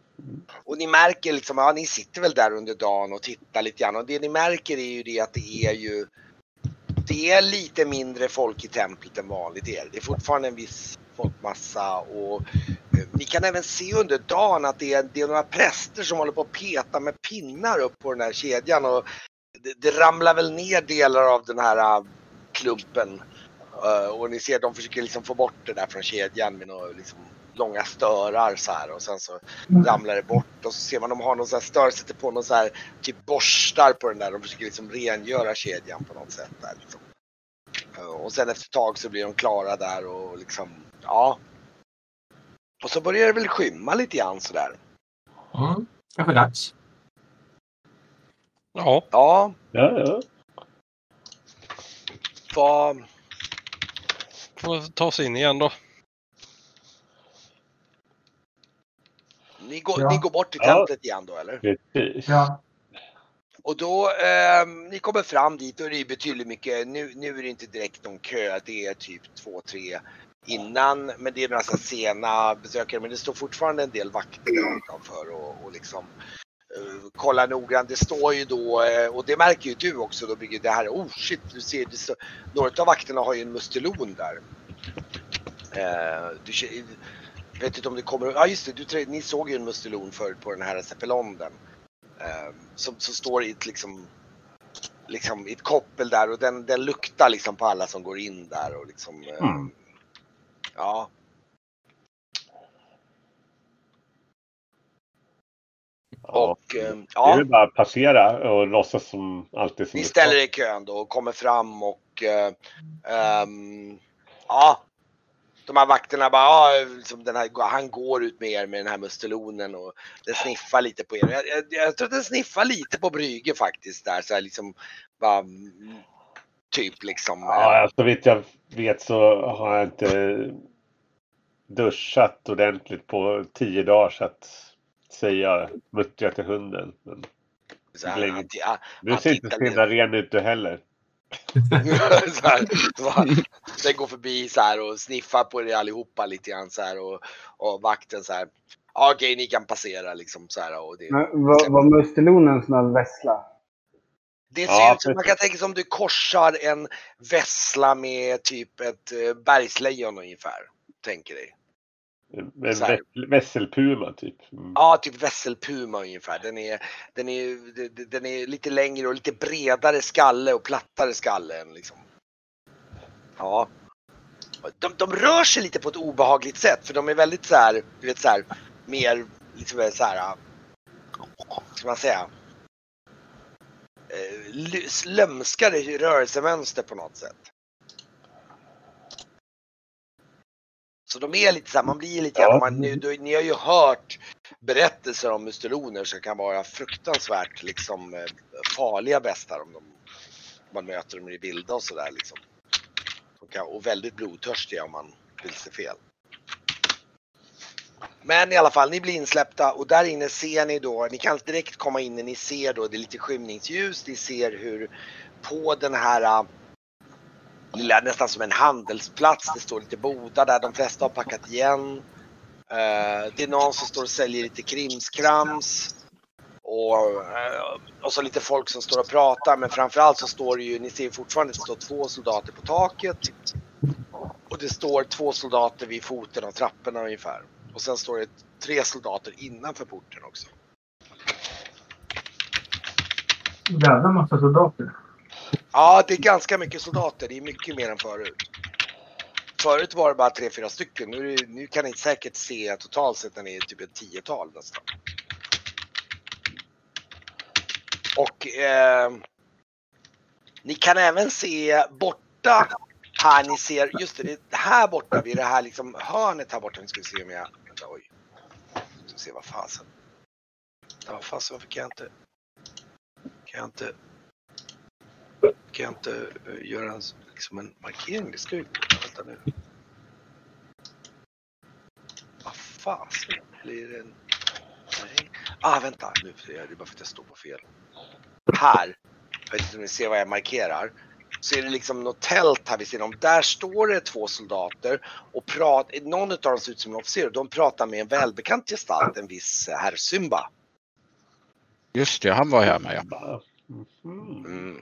Och ni märker liksom, ja ni sitter väl där under dagen och tittar lite grann och det ni märker är ju det att det är ju det är lite mindre folk i templet än vanligt. Det är, det är fortfarande en viss folkmassa och eh, ni kan även se under dagen att det är, det är några präster som håller på att peta med pinnar upp på den här kedjan och det, det ramlar väl ner delar av den här eh, klumpen. Uh, och ni ser att de försöker liksom få bort det där från kedjan med några liksom, långa störar så här och sen så ramlar det bort och så ser man de har någon sån här stör, sätter på någon så här typ borstar på den där. De försöker liksom rengöra kedjan på något sätt där liksom. Uh, och sen efter ett tag så blir de klara där och liksom, ja. Och så börjar det väl skymma lite grann sådär. Mm. Kanske dags. Ja, Ja, ja, ja. vad... får ta oss in igen då. Ni går, Ja. ni går bort till Ja. templet igen då eller? Precis. Ja. Och då, eh, ni kommer fram dit och det är betydligt mycket, nu, nu är det inte direkt någon kö, det är typ två, tre innan, men det är några sena besökare, men det står fortfarande en del vakter utanför och, och liksom eh, kolla noggrant. Det står ju då, eh, och det märker ju du också då bygger det här, oh shit, du ser, det står, några av vakterna har ju en mustelon där. Eh, du, vet inte om det kommer, ja just det, du, ni såg ju en mustelon förut på den här Zeppelon eh, som, som står i ett liksom liksom i ett koppel där och den, den luktar liksom på alla som går in där och liksom eh, Mm. ja. Och eh, Det är ja, bara att passera och låtsas som alltid som det ställer er i kön då och kommer fram och eh, ehm, ja. De här vakterna bara, ja, liksom den här, han går ut med er med den här mustelonen och den sniffar lite på er. Jag, jag, jag tror att den sniffar lite på Brygge faktiskt där så här liksom bara, typ liksom. Ja, så vitt jag vet så har jag inte duschat ordentligt på tio dagar så att säga muttra till hunden. Men så här, han, ja, du Han ser inte så himla ren ut du heller. så här, så, den går förbi så här och sniffar på er allihopa lite grann så här och, och vakten så här. Ja, okej, ni kan passera liksom så här och det, Men Var, var mustelonen en sån här vessla? det ser Ja, ut som man kan tänka sig om du korsar en vessla med typ ett eh, bergslejon ungefär. Tänker dig. En Så här. väs- vässelpuma typ. Mm. Ja, typ vesselpuma ungefär. Den är, den, är, den- är lite längre och lite bredare skalle och plattare skalle än liksom. Ja. De, de rör sig lite på ett obehagligt sätt för de är väldigt så här, du vet så här, mer liksom så här, ska man säga, eh, lömskare rörelsemönster på något sätt. Så de är lite så här, man blir lite Ja. man, ni, du, ni har ju hört berättelser om musteloner som kan vara fruktansvärt liksom eh, farliga bästar om de, man möter dem i vilda och sådär liksom. Kan, och väldigt blodtörstiga om man vill se fel. Men i alla fall, ni blir insläppta och där inne ser ni då, ni kan direkt komma in ni ser då, det är lite skymningsljus, ni ser hur på den här lilla, nästan som en handelsplats, det står lite bodar där, de flesta har packat igen. Eh, det är någon som står och säljer lite krimskrams. Och, eh, och så lite folk som står och pratar men framförallt så står det ju, ni ser fortfarande att det står två soldater på taket. Och det står två soldater vid foten av trapporna ungefär. Och sen står det tre soldater innanför porten också. Jävla massa soldater. Ja, det är ganska mycket soldater. Det är mycket mer än förut. Förut var det bara tre, fyra stycken. Nu, nu kan ni säkert se totalt sett när ni är typ ett tiotal nästan. Och eh, ni kan även se borta här ni ser, just det, det här borta vid det här liksom hörnet här borta. Nu ska vi se om jag, vänta oj. Nu ska vi se vad fasen. Vad fasen varför kan jag inte, kan jag inte kan jag inte eh, göra en, liksom en markering? Det ska ju... Vänta nu. Vad fasen? Blir det en... Nej. Ah, vänta. Nu är det bara för att jag står på fel. Här. jag vet inte om ni ser vad jag markerar. Så är det liksom något tält här vid sidan om. Där står det två soldater och pratar, någon av dem ser ut som en officer och de pratar med en välbekant gestalt, en viss herr Symba. Just det, han var här med. Ja. Mm.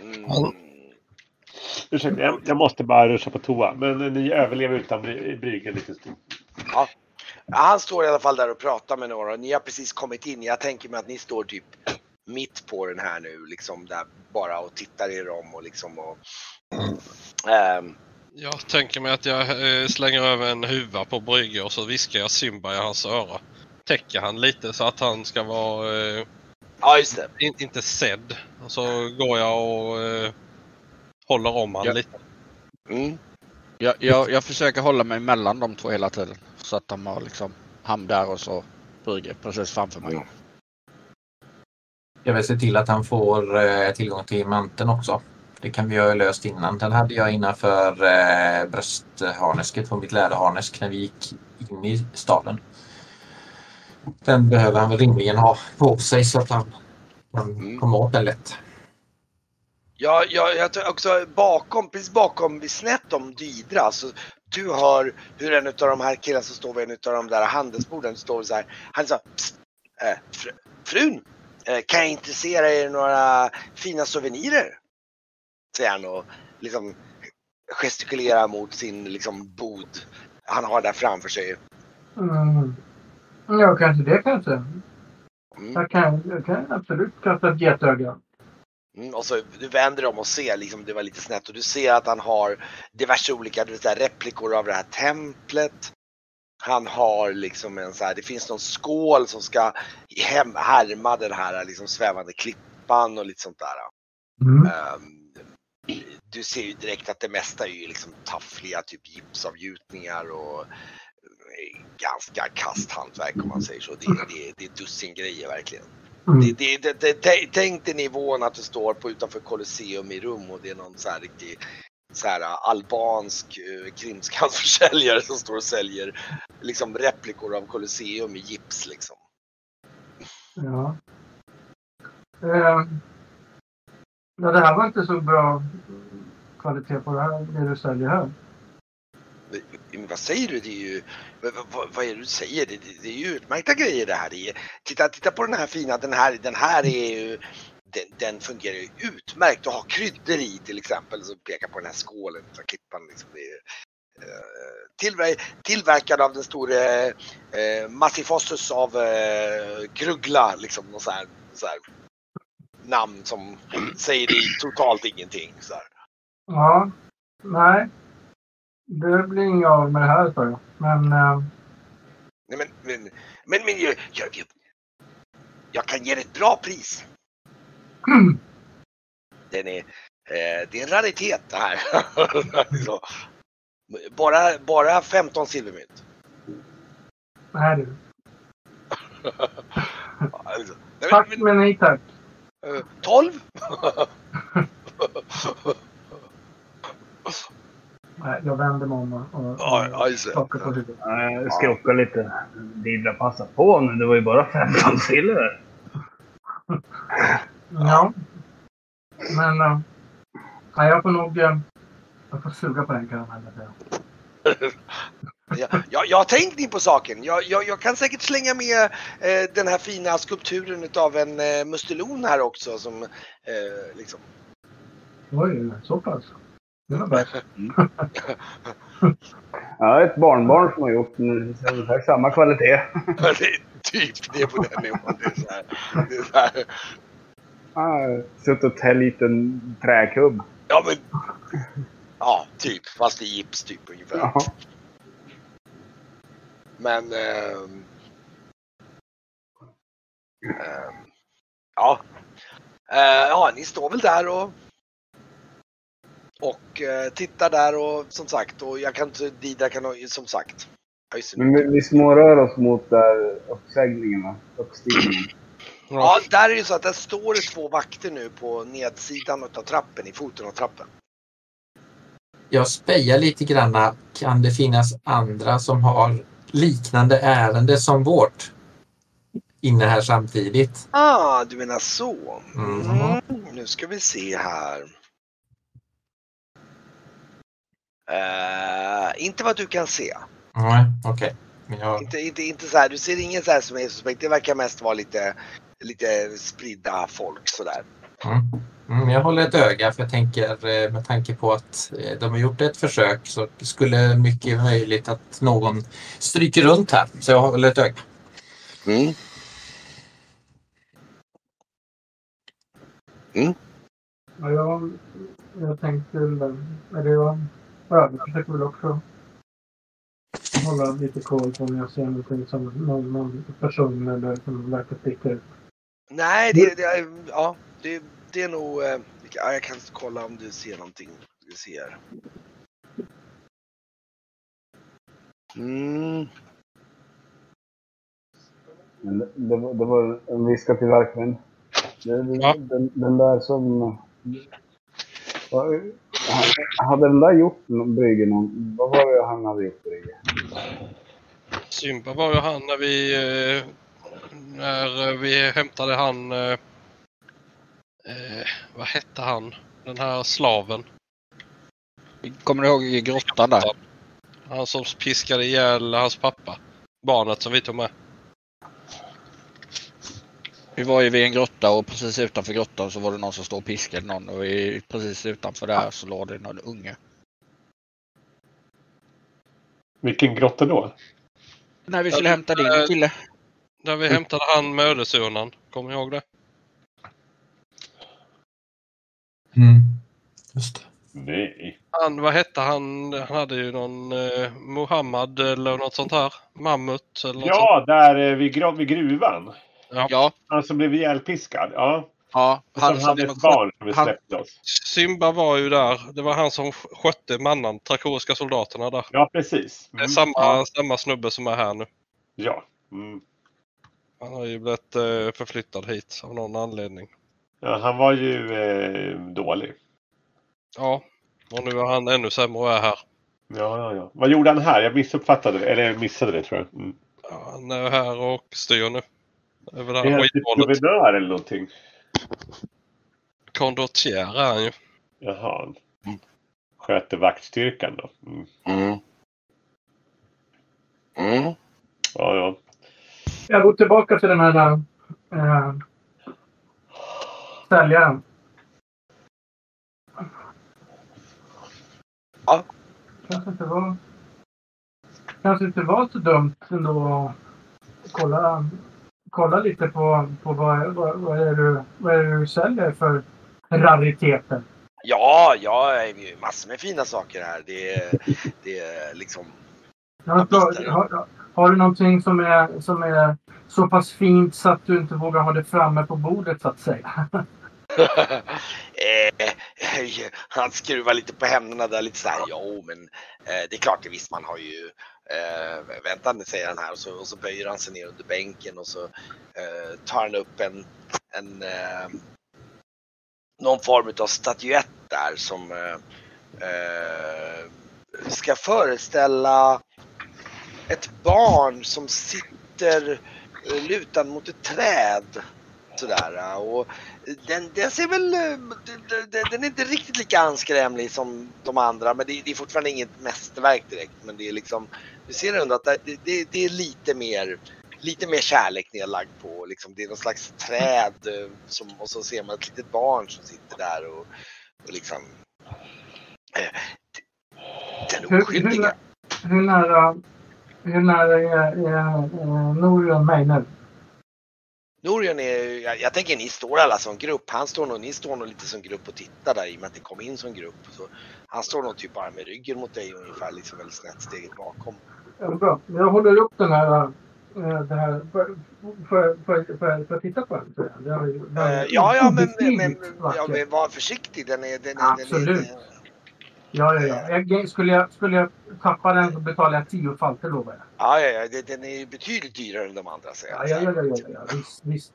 Mm. Mm. Ursäkta, jag, jag måste bara ruscha på toa. Men ni överlever utan bry- liten stund. Ja, han står i alla fall där och pratar med några. Ni har precis kommit in. Jag tänker mig att ni står typ mitt på den här nu, liksom där bara och tittar er om och liksom och... Ehm, Jag tänker mig att jag eh, slänger över en huva på Brygge och så viskar jag Simba i hans öra. Täcker han lite så att han ska vara eh, ja, just det. in, inte sedd. Och så går jag och eh, håller om han Ja. lite. Mm. Jag, jag, jag försöker hålla mig mellan de två hela tiden. Så att de har liksom han där och så Brygge precis framför mig. Jag vill se till att han får eh, tillgång till manteln också. Det kan vi ha löst innan. Den hade jag innanför eh, bröstharnesket på mitt läderharnesk när vi gick in i staden. Den behöver han väl rimligen ha på sig så att han kan Mm. åt den lätt. Ja, ja, jag tror också bakom, precis bakom, vid snett om Dydra, så du hör hur en av de här killarna som står vid en av de där handelsborden står så här. Han sa Psst, eh, fr, frun, eh, kan jag intressera er några fina souvenirer? Säger han och liksom gestikulerar mot sin liksom bod han har där framför sig. Mm. Ja, kanske det kanske. Mm. Jag kan, jag kan absolut kasta ett getöga. Mm, och så du vänder dig om och ser, liksom, det var lite snett och du ser att han har diverse olika du vet, replikor av det här templet. Han har liksom en så här, det finns någon skål som ska hem, härma den här liksom svävande klippan och lite sånt där. Mm. Ehm, du ser ju direkt att det mesta är ju liksom taffliga typ gipsavgjutningar och ganska kast hantverk om man säger så. Det, det, det är dussin grejer verkligen. Mm. Det, det, det, det, tä- tänk dig nivån att du står på utanför Colosseum i Rum och det är någon så här riktig så här albansk uh, krimskramsförsäljare som står och säljer liksom replikor av Colosseum i gips liksom. Ja. Eh, ja, det här var inte så bra kvalitet på det, här, det du säljer här. Men vad säger du? Det är ju, vad, är det du säger? Det, det, det är ju utmärkta grejer det här. Det är, titta, titta på den här fina, den här, den här är ju, den, den fungerar ju utmärkt att ha kryddor i till exempel. Så pekar på den här skålen av klippan. Liksom. Det är, eh, tillver, tillverkad av den store eh, Massifossus av eh, Grugla, liksom. Och så här, så här, namn som säger totalt ingenting. Så här. Ja. Nej. Det blir inget av med det här, sa jag. Men eh, Nej, men, men, men, men jag, jag, jag, jag kan ge dig ett bra pris. Den är, eh, det är en raritet det här. Så, bara, bara 15 silvermynt. nej du. Alltså, nej, Tack men, men nej tack. eh, 12? Nej, jag vänder mig om och, och, Ja, ja, skakar på huvudet. Nej, Jag skrockar lite. Didra, passa på nu. Det var ju bara 15 silver. Ja. Men eh, nej, jag får nog eh, jag får suga på den karamellen. säger jag. Jag, jag, jag har tänkt in på saken. Jag, jag, jag kan säkert slänga med eh, den här fina skulpturen utav en eh, mustelon här också som eh, liksom Oj, så pass. Det var bra. Har ett barnbarn som har gjort ungefär samma kvalitet. det är typ det är på den nivån. Det är så här, det är så här. Har suttit och täljt en träkubb. Ja men. Ja, typ. Fast i gips typ ungefär. Ja. Men. ehm, ehm, ja. Eh, ja, ni står väl där och. Och eh, tittar där och som sagt och jag kan inte, Dida kan ha- som sagt. Men vi, vi smårör oss mot där uppsägningen, va? uppstigningen. Ja, där är det så att där står det två vakter nu på nedsidan av trappen, i foten av trappen. Jag spejar lite granna. Kan det finnas andra som har liknande ärende som vårt? inne här samtidigt. Ah, du menar så. Mm. Mm, nu ska vi se här. Eh, inte vad du kan se. Nej, okej. Men jag- Inte, inte, inte så här, du ser ingen så här som är suspekt. Det verkar mest vara lite, lite spridda folk sådär. Mm. Mm, jag håller ett öga för jag tänker eh, med tanke på att eh, de har gjort ett försök så skulle mycket möjligt att någon stryker runt här. Så jag håller ett öga. Mm. Ja, jag, jag tänkte... Eller jag, ja, jag försöker väl också hålla lite koll på om jag ser någonting som någon, någon person eller som verkar sticka ut. Nej, det, det, är, ja, det, det är nog... eh, Ja, jag kan kolla om du ser någonting. Vi ser. Mm. Det, det, var, det var en viska till verkligen. Ja. den, den där som... Vad- Hade den där gjort någon, Brygge någon... Vad var det han hade gjort Brygge? Simba var ju han när vi, eh, när eh, vi hämtade han, eh, eh, vad hette han, den här slaven. Kommer du ihåg i grottan där? Han som piskade ihjäl hans pappa. Barnet som vi tog med. Vi var ju vid en grotta och precis utanför grottan så var det någon som stod och piskade någon och precis utanför där så låg det någon unge. Vilken grotta då? När vi skulle Ja, hämta din eh, kille. Där vi hämtade han med ödeshörnan. Kommer ni ihåg det? Mm. Just det. Nej. Han, vad hette han? Han hade ju någon eh, Mohammed eller något sånt här. Mammut eller något sånt. Ja, där eh, vid, vid gruvan. Ja, Han som blev ihjälpiskad. Ja. ja. Han som hade ett barn som vi han- släppte oss. Simba var ju där. Det var han som skötte mannan, trakoriska soldaterna där. Ja, precis. Det är Mm. samma, Ja. samma snubbe som är här nu. Ja. Mm. Han har ju blivit eh, förflyttad hit av någon anledning. ja. Han var ju eh, dålig. Ja, och nu är han ännu sämre och är här. Ja, ja, ja. Vad gjorde han här? Jag missuppfattade det. Eller missade det tror jag. Mm. Ja, han är här och styr nu. Över det Det här är skitmålet. guvernör eller någonting. Condottiere är han ju. Jaha. Sköter vaktstyrkan då. Mm. Mm. Mm. Ja, ja. Jag går tillbaka till den här äh, säljaren. Ja. Kanske inte var, kanske inte var så dumt ändå att kolla, kolla lite på, på vad, vad, vad, är du, vad är du säljer för rariteter. Ja, ja, är ju massor med fina saker här. Det är, det är liksom... Har, har, har du någonting som är, som är så pass fint så att du inte vågar ha det framme på bordet så att säga? eh, han skruvar lite på händerna där lite så här. Jo, men eh, det är klart, det visst man har ju. Eh, vänta nu säger han här och så, och så böjer han sig ner under bänken och så eh, tar han upp en, en eh, någon form av statyett där som eh, eh ska föreställa ett barn som sitter eh, lutad mot ett träd. Sådär. Och den, den ser väl, eh, den, är inte riktigt lika anskrämlig som de andra men det, är fortfarande inget mästerverk direkt. Men det är liksom, du ser ändå att det, det, det är lite mer, lite mer kärlek nedlagd på. Liksom, det är någon slags träd eh, som, och så ser man ett litet barn som sitter där och, och liksom eh, den Hur, oskyldiga. hur, hur nära, hur nära är, är, är Norion mig nu? Norion är, jag, jag tänker ni står alla som grupp. Han står nog, ni står nog lite som grupp och tittar där i och med att ni kom in som grupp. Så han står nog typ bara med ryggen mot dig ungefär, liksom väldigt snett steget bakom. Ja, bra. Jag håller upp den här. äh, Det här för, för, för, för, för att titta på den. den är Eh, ja, ja, men, men, ja, men var försiktig. Den är... Den, är- den är, Absolut. Ja, ja, ja. Skulle, jag, skulle jag tappa den så betalar jag tio falter lovar jag. Ja, ja, ja. det- Den är betydligt dyrare än de andra säger Ja, jag. ja, ja, ja, ja, ja. Visst, visst.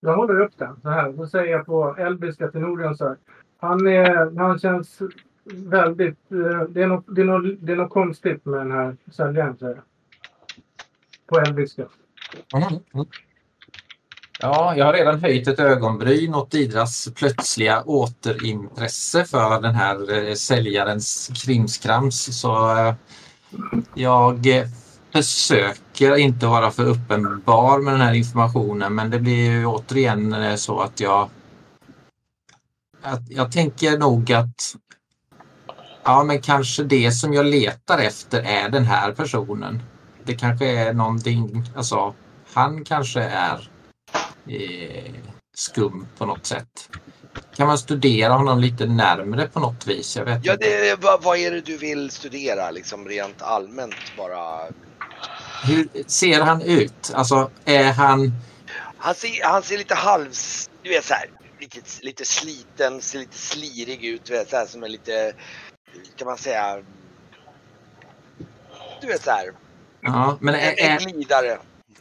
Jag håller upp den så här. Då säger jag på elbiska till Norion så här. Han, är, han känns väldigt... eh, Det är, något, det, är något, det är något konstigt med den här säljaren säger jag. På elbiska. Mm. Ja, jag har redan höjt ett ögonbryn åt Idras plötsliga återintresse för den här eh, säljarens krimskrams. Så eh, jag eh, försöker inte vara för uppenbar med den här informationen men det blir ju återigen så att jag att jag tänker nog att ja, men kanske det som jag letar efter är den här personen. Det kanske är någonting, alltså han kanske är skum på något sätt. Kan man studera honom lite närmre på något vis? Jag vet Ja, det, vad, vad är det du vill studera liksom rent allmänt bara? Hur ser han ut? Alltså är han... Han ser, han ser lite halvs, du vet så här, lite, lite sliten, ser lite slirig ut, du vet så här som en lite, kan man säga, du vet så här, Ja, men är, en, en är, glidare.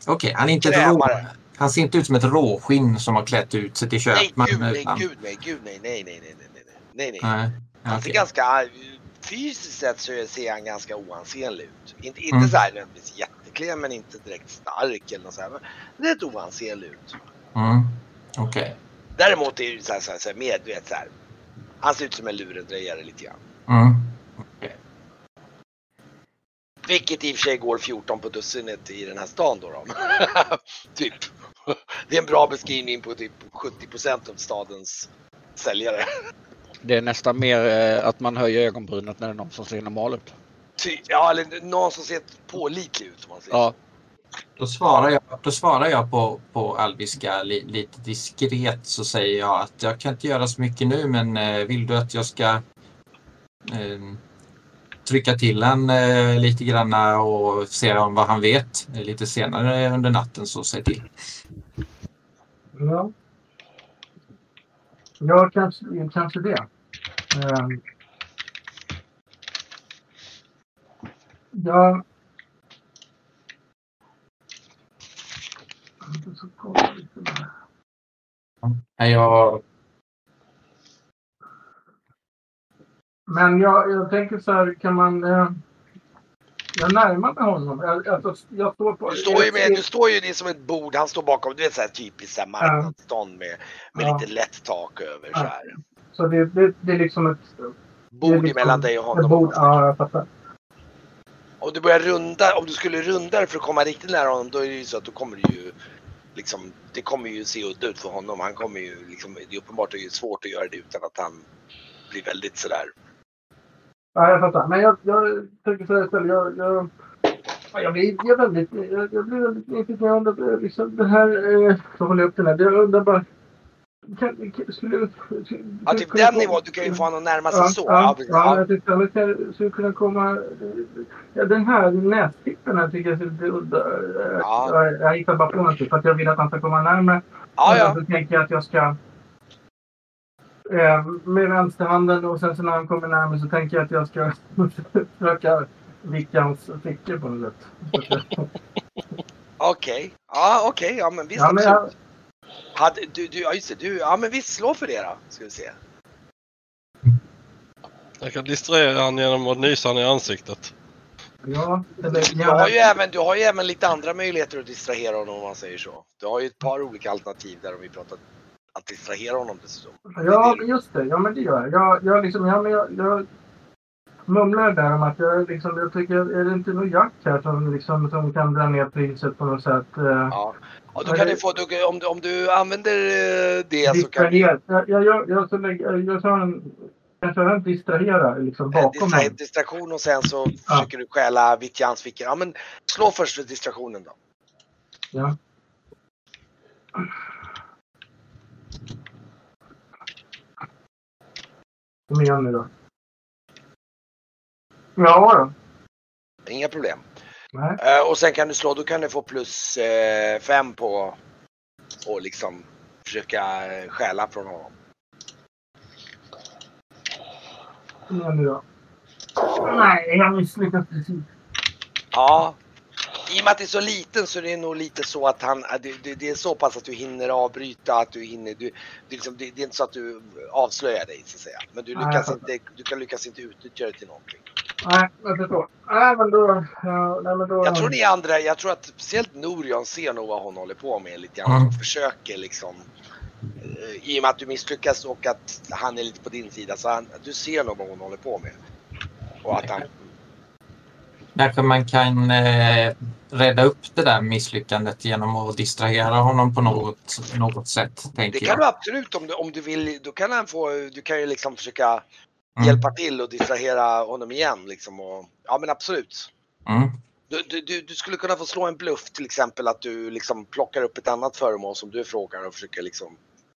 okej, han är inte ett Krämare. Han ser inte ut som ett råskinn som har klätt ut sig till Nej, köpman. gud nej, gud nej, gud nej, nej, nej, nej, nej, nej, nej, nej. Nej, Han ser okej. ganska, fysiskt sett så ser han ganska oansenlig ut. Inte, inte Mm. så här nödvändigtvis jätteklen men inte direkt stark eller något så här. Men rätt oansenlig ut. Mm. Okej. Däremot är det så här, så här, så här med, du vet så här. Han ser ut som en lurendrejare lite grann. Mm. Vilket i och för sig går 14 på dussinet i den här stan då. då. typ. Det är en bra beskrivning på typ 70% av stadens säljare. Det är nästan mer eh, att man höjer ögonbrynet när det är någon som ser normal ut. Ty, ja, eller någon som ser pålitlig ut om man säger. Ja, Då svarar jag, då svarar jag på, på albiska li, lite diskret så säger jag att jag kan inte göra så mycket nu men eh, vill du att jag ska eh, trycka till han eh, lite granna och se om vad han vet eh, lite senare under natten så säg till. Ja. Ja, kanske, kanske det. Ehm. Ja. Jag, Men jag, jag tänker så här, kan man... Eh, jag närmar mig honom. Jag, jag står på... Du står ju med, du står ju det är som ett bord, han står bakom, du vet såhär typiskt såhär marknadsstånd med, med Ja. lite lätt tak över Ja. så här. Så det, det, det är liksom ett... Bord liksom mellan dig och honom. Bord, ja, jag fattar. Och du börjar runda, om du skulle runda det för att komma riktigt nära honom då är det ju så att då kommer det ju liksom, det kommer ju se udda ut för honom. Han kommer ju liksom, det är uppenbart det är svårt att göra det utan att han blir väldigt sådär. Ja, jag fattar. Men jag, jag tänker så här istället. Jag, jag, ja, jag, blir, jag, väldigt, jag, jag blir väldigt nyfiken. Jag undrar, liksom, det här... Eh, så håller jag upp den här. Jag undrar bara... Kan, kan, skulle, skulle, Ja, typ den nivån, du kan ju få honom att närma sig Ja, så. ja, Ja, ja, ja. jag tyckte att det skulle kunna komma... Ja, den här nästippen här tycker jag ser lite udda. Ja. Jag, jag hittar bara på någonting för att jag vill att han ska komma närmare. ja, ja. Då tänker jag att jag ska... Eh, med vänsterhanden och sen så när han kommer närmare så tänker jag att jag ska försöka vicka hans fickor på något sätt. Okej. Ja, okej. Ja, men visst. Ja, men jag, Hade, du, du, ja, just det. Du, ja, men visst. Slå för det då. Ska vi se. Jag kan distrahera han genom att nysa han i ansiktet. ja, eller, Du har, ju även, du har ju även lite andra möjligheter att distrahera honom om man säger så. Du har ju ett par olika alternativ där om vi pratar att distrahera honom dessutom. Ja, men just det. Ja, men det gör jag. Jag, jag, liksom, ja, men jag, jag mumlar där om att jag, liksom, jag tycker, är det inte någon jakt här som, liksom, som kan dra ner priset på något sätt? Eh, Ja. Och då kan du få, du, om, du, om du använder eh, det så kan du. Jag, jag, jag, jag, så lägger, jag, tar en, jag en distrahera liksom, bakom distra, honom. distraktion och sen så försöker du stjäla Vittjans fickor. Ja men slå först för distraktionen då. Ja. Kom igen nu då. Ja då. Inga problem. Eh, och sen kan du slå, då kan du få plus eh, fem på och liksom försöka eh, stjäla från honom. Kom igen nu då. Nej, jag misslyckas precis. Ja. I och med att det är så liten så är det nog lite så att han, att det, det, är så pass att du hinner avbryta, att du hinner, du, det, är liksom, det, det är inte så att du avslöjar dig så att säga. Men du Nej, lyckas fattar. inte, du kan lyckas inte utnyttja det till någonting. Nej, jag förstår. Nej, men då... Ja, nej, men då Jag tror ni andra, jag tror att speciellt Norion ser nog vad hon håller på med lite grann Mm. försöker liksom. eh, I och med att du misslyckas och att han är lite på din sida så han, du ser nog vad hon håller på med. Och att han, Kanske man kan eh, rädda upp det där misslyckandet genom att distrahera honom på något, något sätt. det Tänker kan jag. du absolut om du, om du vill. Då kan han få, du kan ju liksom försöka Mm. hjälpa till och distrahera honom igen liksom. Och, ja men absolut. Mm. Du, du, du, du skulle kunna få slå en bluff till exempel att du liksom plockar upp ett annat föremål som du frågar och försöker liksom.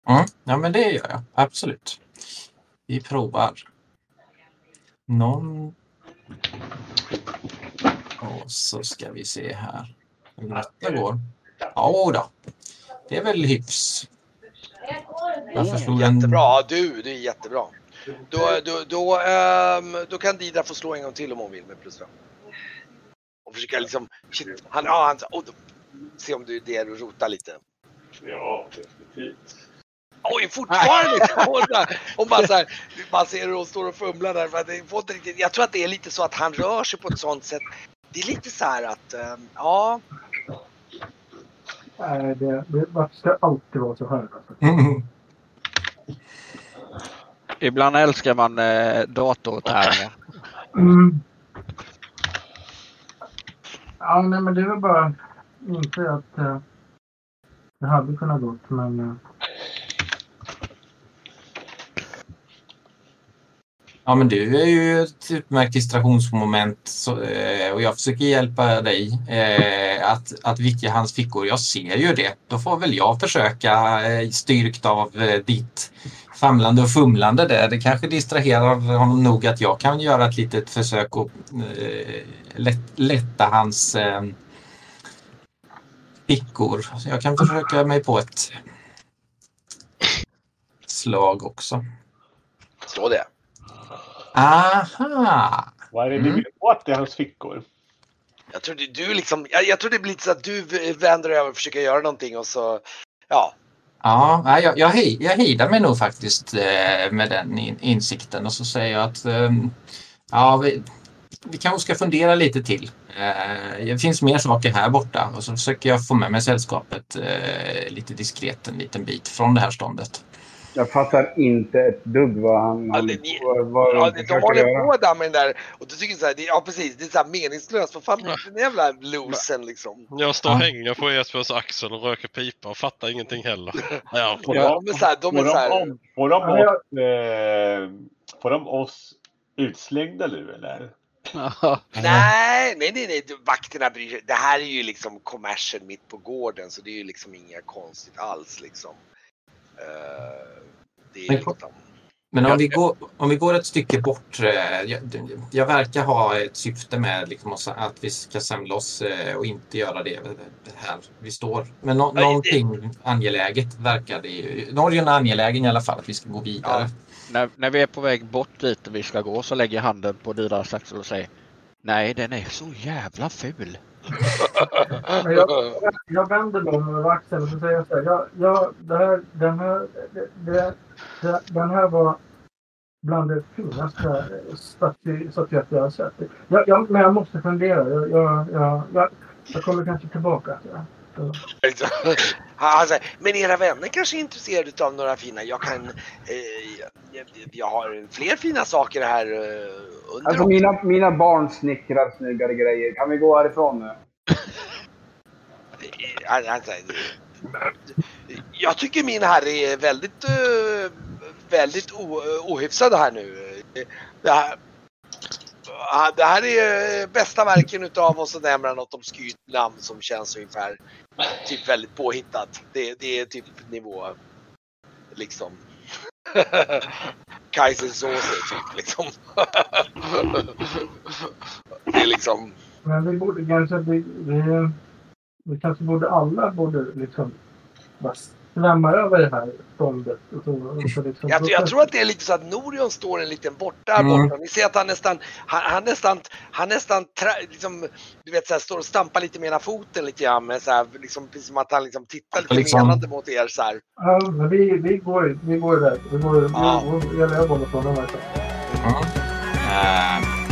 Mm. Ja, men det gör jag. Absolut. Vi provar. Någon... Och så ska vi se här hur detta går. Ja, då. Det är väl hyfs. Varför slog den- Jättebra, du, det är jättebra. Då, då, då, ehm, då kan Didra få slå en gång till om hon vill med plus fem. Och försöka liksom, shit, han, ja, han, oh, då, se om du är där och rotar lite. Ja, definitivt. Oj, fortfarande! Hon, hon bara så här, man ser hur hon står och fumlar där. för att det får inte riktigt, jag tror att det är lite så att han rör sig på ett sånt sätt. Det är lite så här att, ehm, ja, Nej, det, det, varför ska det alltid vara så här? Alltså? Mm. Ibland älskar man eh, datortärningar. Mm. Ja, nej, men det väl bara inte att eh, det hade kunnat gått, men... Ja, men du är ju ett utmärkt distraktionsmoment så, eh, och jag försöker hjälpa dig eh, att, att vicka hans fickor. Jag ser ju det. Då får väl jag försöka eh, styrkt av eh, ditt famlande och fumlande där. Det kanske distraherar honom nog att jag kan göra ett litet försök och eh, lätt, lätta hans eh, fickor. Så jag kan försöka mig på ett slag också. slå det. Aha! Vad är det Mm. ni vill åt i hans fickor? Jag tror det, du liksom, jag, jag tror det blir lite så att du vänder över och försöker göra någonting och så, ja. Ja, jag, jag, hej, jag hejdar mig nog faktiskt eh, med den in, insikten och så säger jag att ehm, ja, vi, vi kanske ska fundera lite till. Eh, det finns mer saker här borta och så försöker jag få med mig sällskapet eh, lite diskret en liten bit från det här ståndet. Jag fattar inte ett dugg vad han, Ja, det- vad, vad ja de de håller göra. på där med den där och du tycker så här, det, ja precis, det är så här meningslöst. Vad fan blir den jävla losen liksom? Jag står och hänger på Jespers axel och röker pipa och fattar ingenting heller. Ja, Får Ja, de, är så här, de är så här, om, får de, oss, eh, får de oss utslängda nu eller? nej, nej, nej, nej, vakterna bryr sig. Det här är ju liksom kommersen mitt på gården så det är ju liksom inget konstigt alls liksom. Eh, det är Men- liksom, Men om Ja. vi, går, om vi går ett stycke bort. eh, Jag, jag verkar ha ett syfte med liksom att, vi ska samla oss eh, och inte göra det här vi står. Men nå, det- någonting angeläget verkar det ju. Norgen är angelägen i alla fall att vi ska gå vidare. När, när vi är på väg bort dit vi ska gå så lägger jag handen på Didras axel och säger Nej, den är så jävla ful jag, jag vänder mig om över axeln och så säger jag så här. Jag, jag, det här, den, här, det, det, den här var bland det finaste staty- statyetter jag har sett. Jag, jag, men jag måste fundera. Jag, jag, jag, jag, jag kommer kanske tillbaka. till det. Så. Han säger, men era vänner kanske är intresserade av några fina, jag kan, eh, jag, jag har fler fina saker här eh, under Alltså mina, mina barn snickrar snyggare grejer. Kan vi gå härifrån nu? Han- han säger, Jag tycker min herre är väldigt, eh, väldigt o, ohyfsad här nu. Det här, det här är eh, bästa verken utav och så nämner han något om skrytnamn som känns ungefär typ väldigt påhittat. Det, det är typ nivå liksom Kaisersåser typ liksom. det är liksom Men vi borde kanske... Vi, vi, vi kanske borde alla borde liksom svämma över det här ståndet. Och så, och så liksom, Jag, jag tror att det är lite så att Norion står en liten bort där Mm. borta. Ni ser att han nästan, han, han nästan, han nästan tra, liksom, du vet så här, står och stampar lite med ena foten lite grann. Med så här, liksom, precis som att han liksom tittar lite Liksom- menande mot er så här. Ja, men vi, vi går vi går där. Vi går, Ja. vi, vi, eller jag går från den här. Mm. Eh,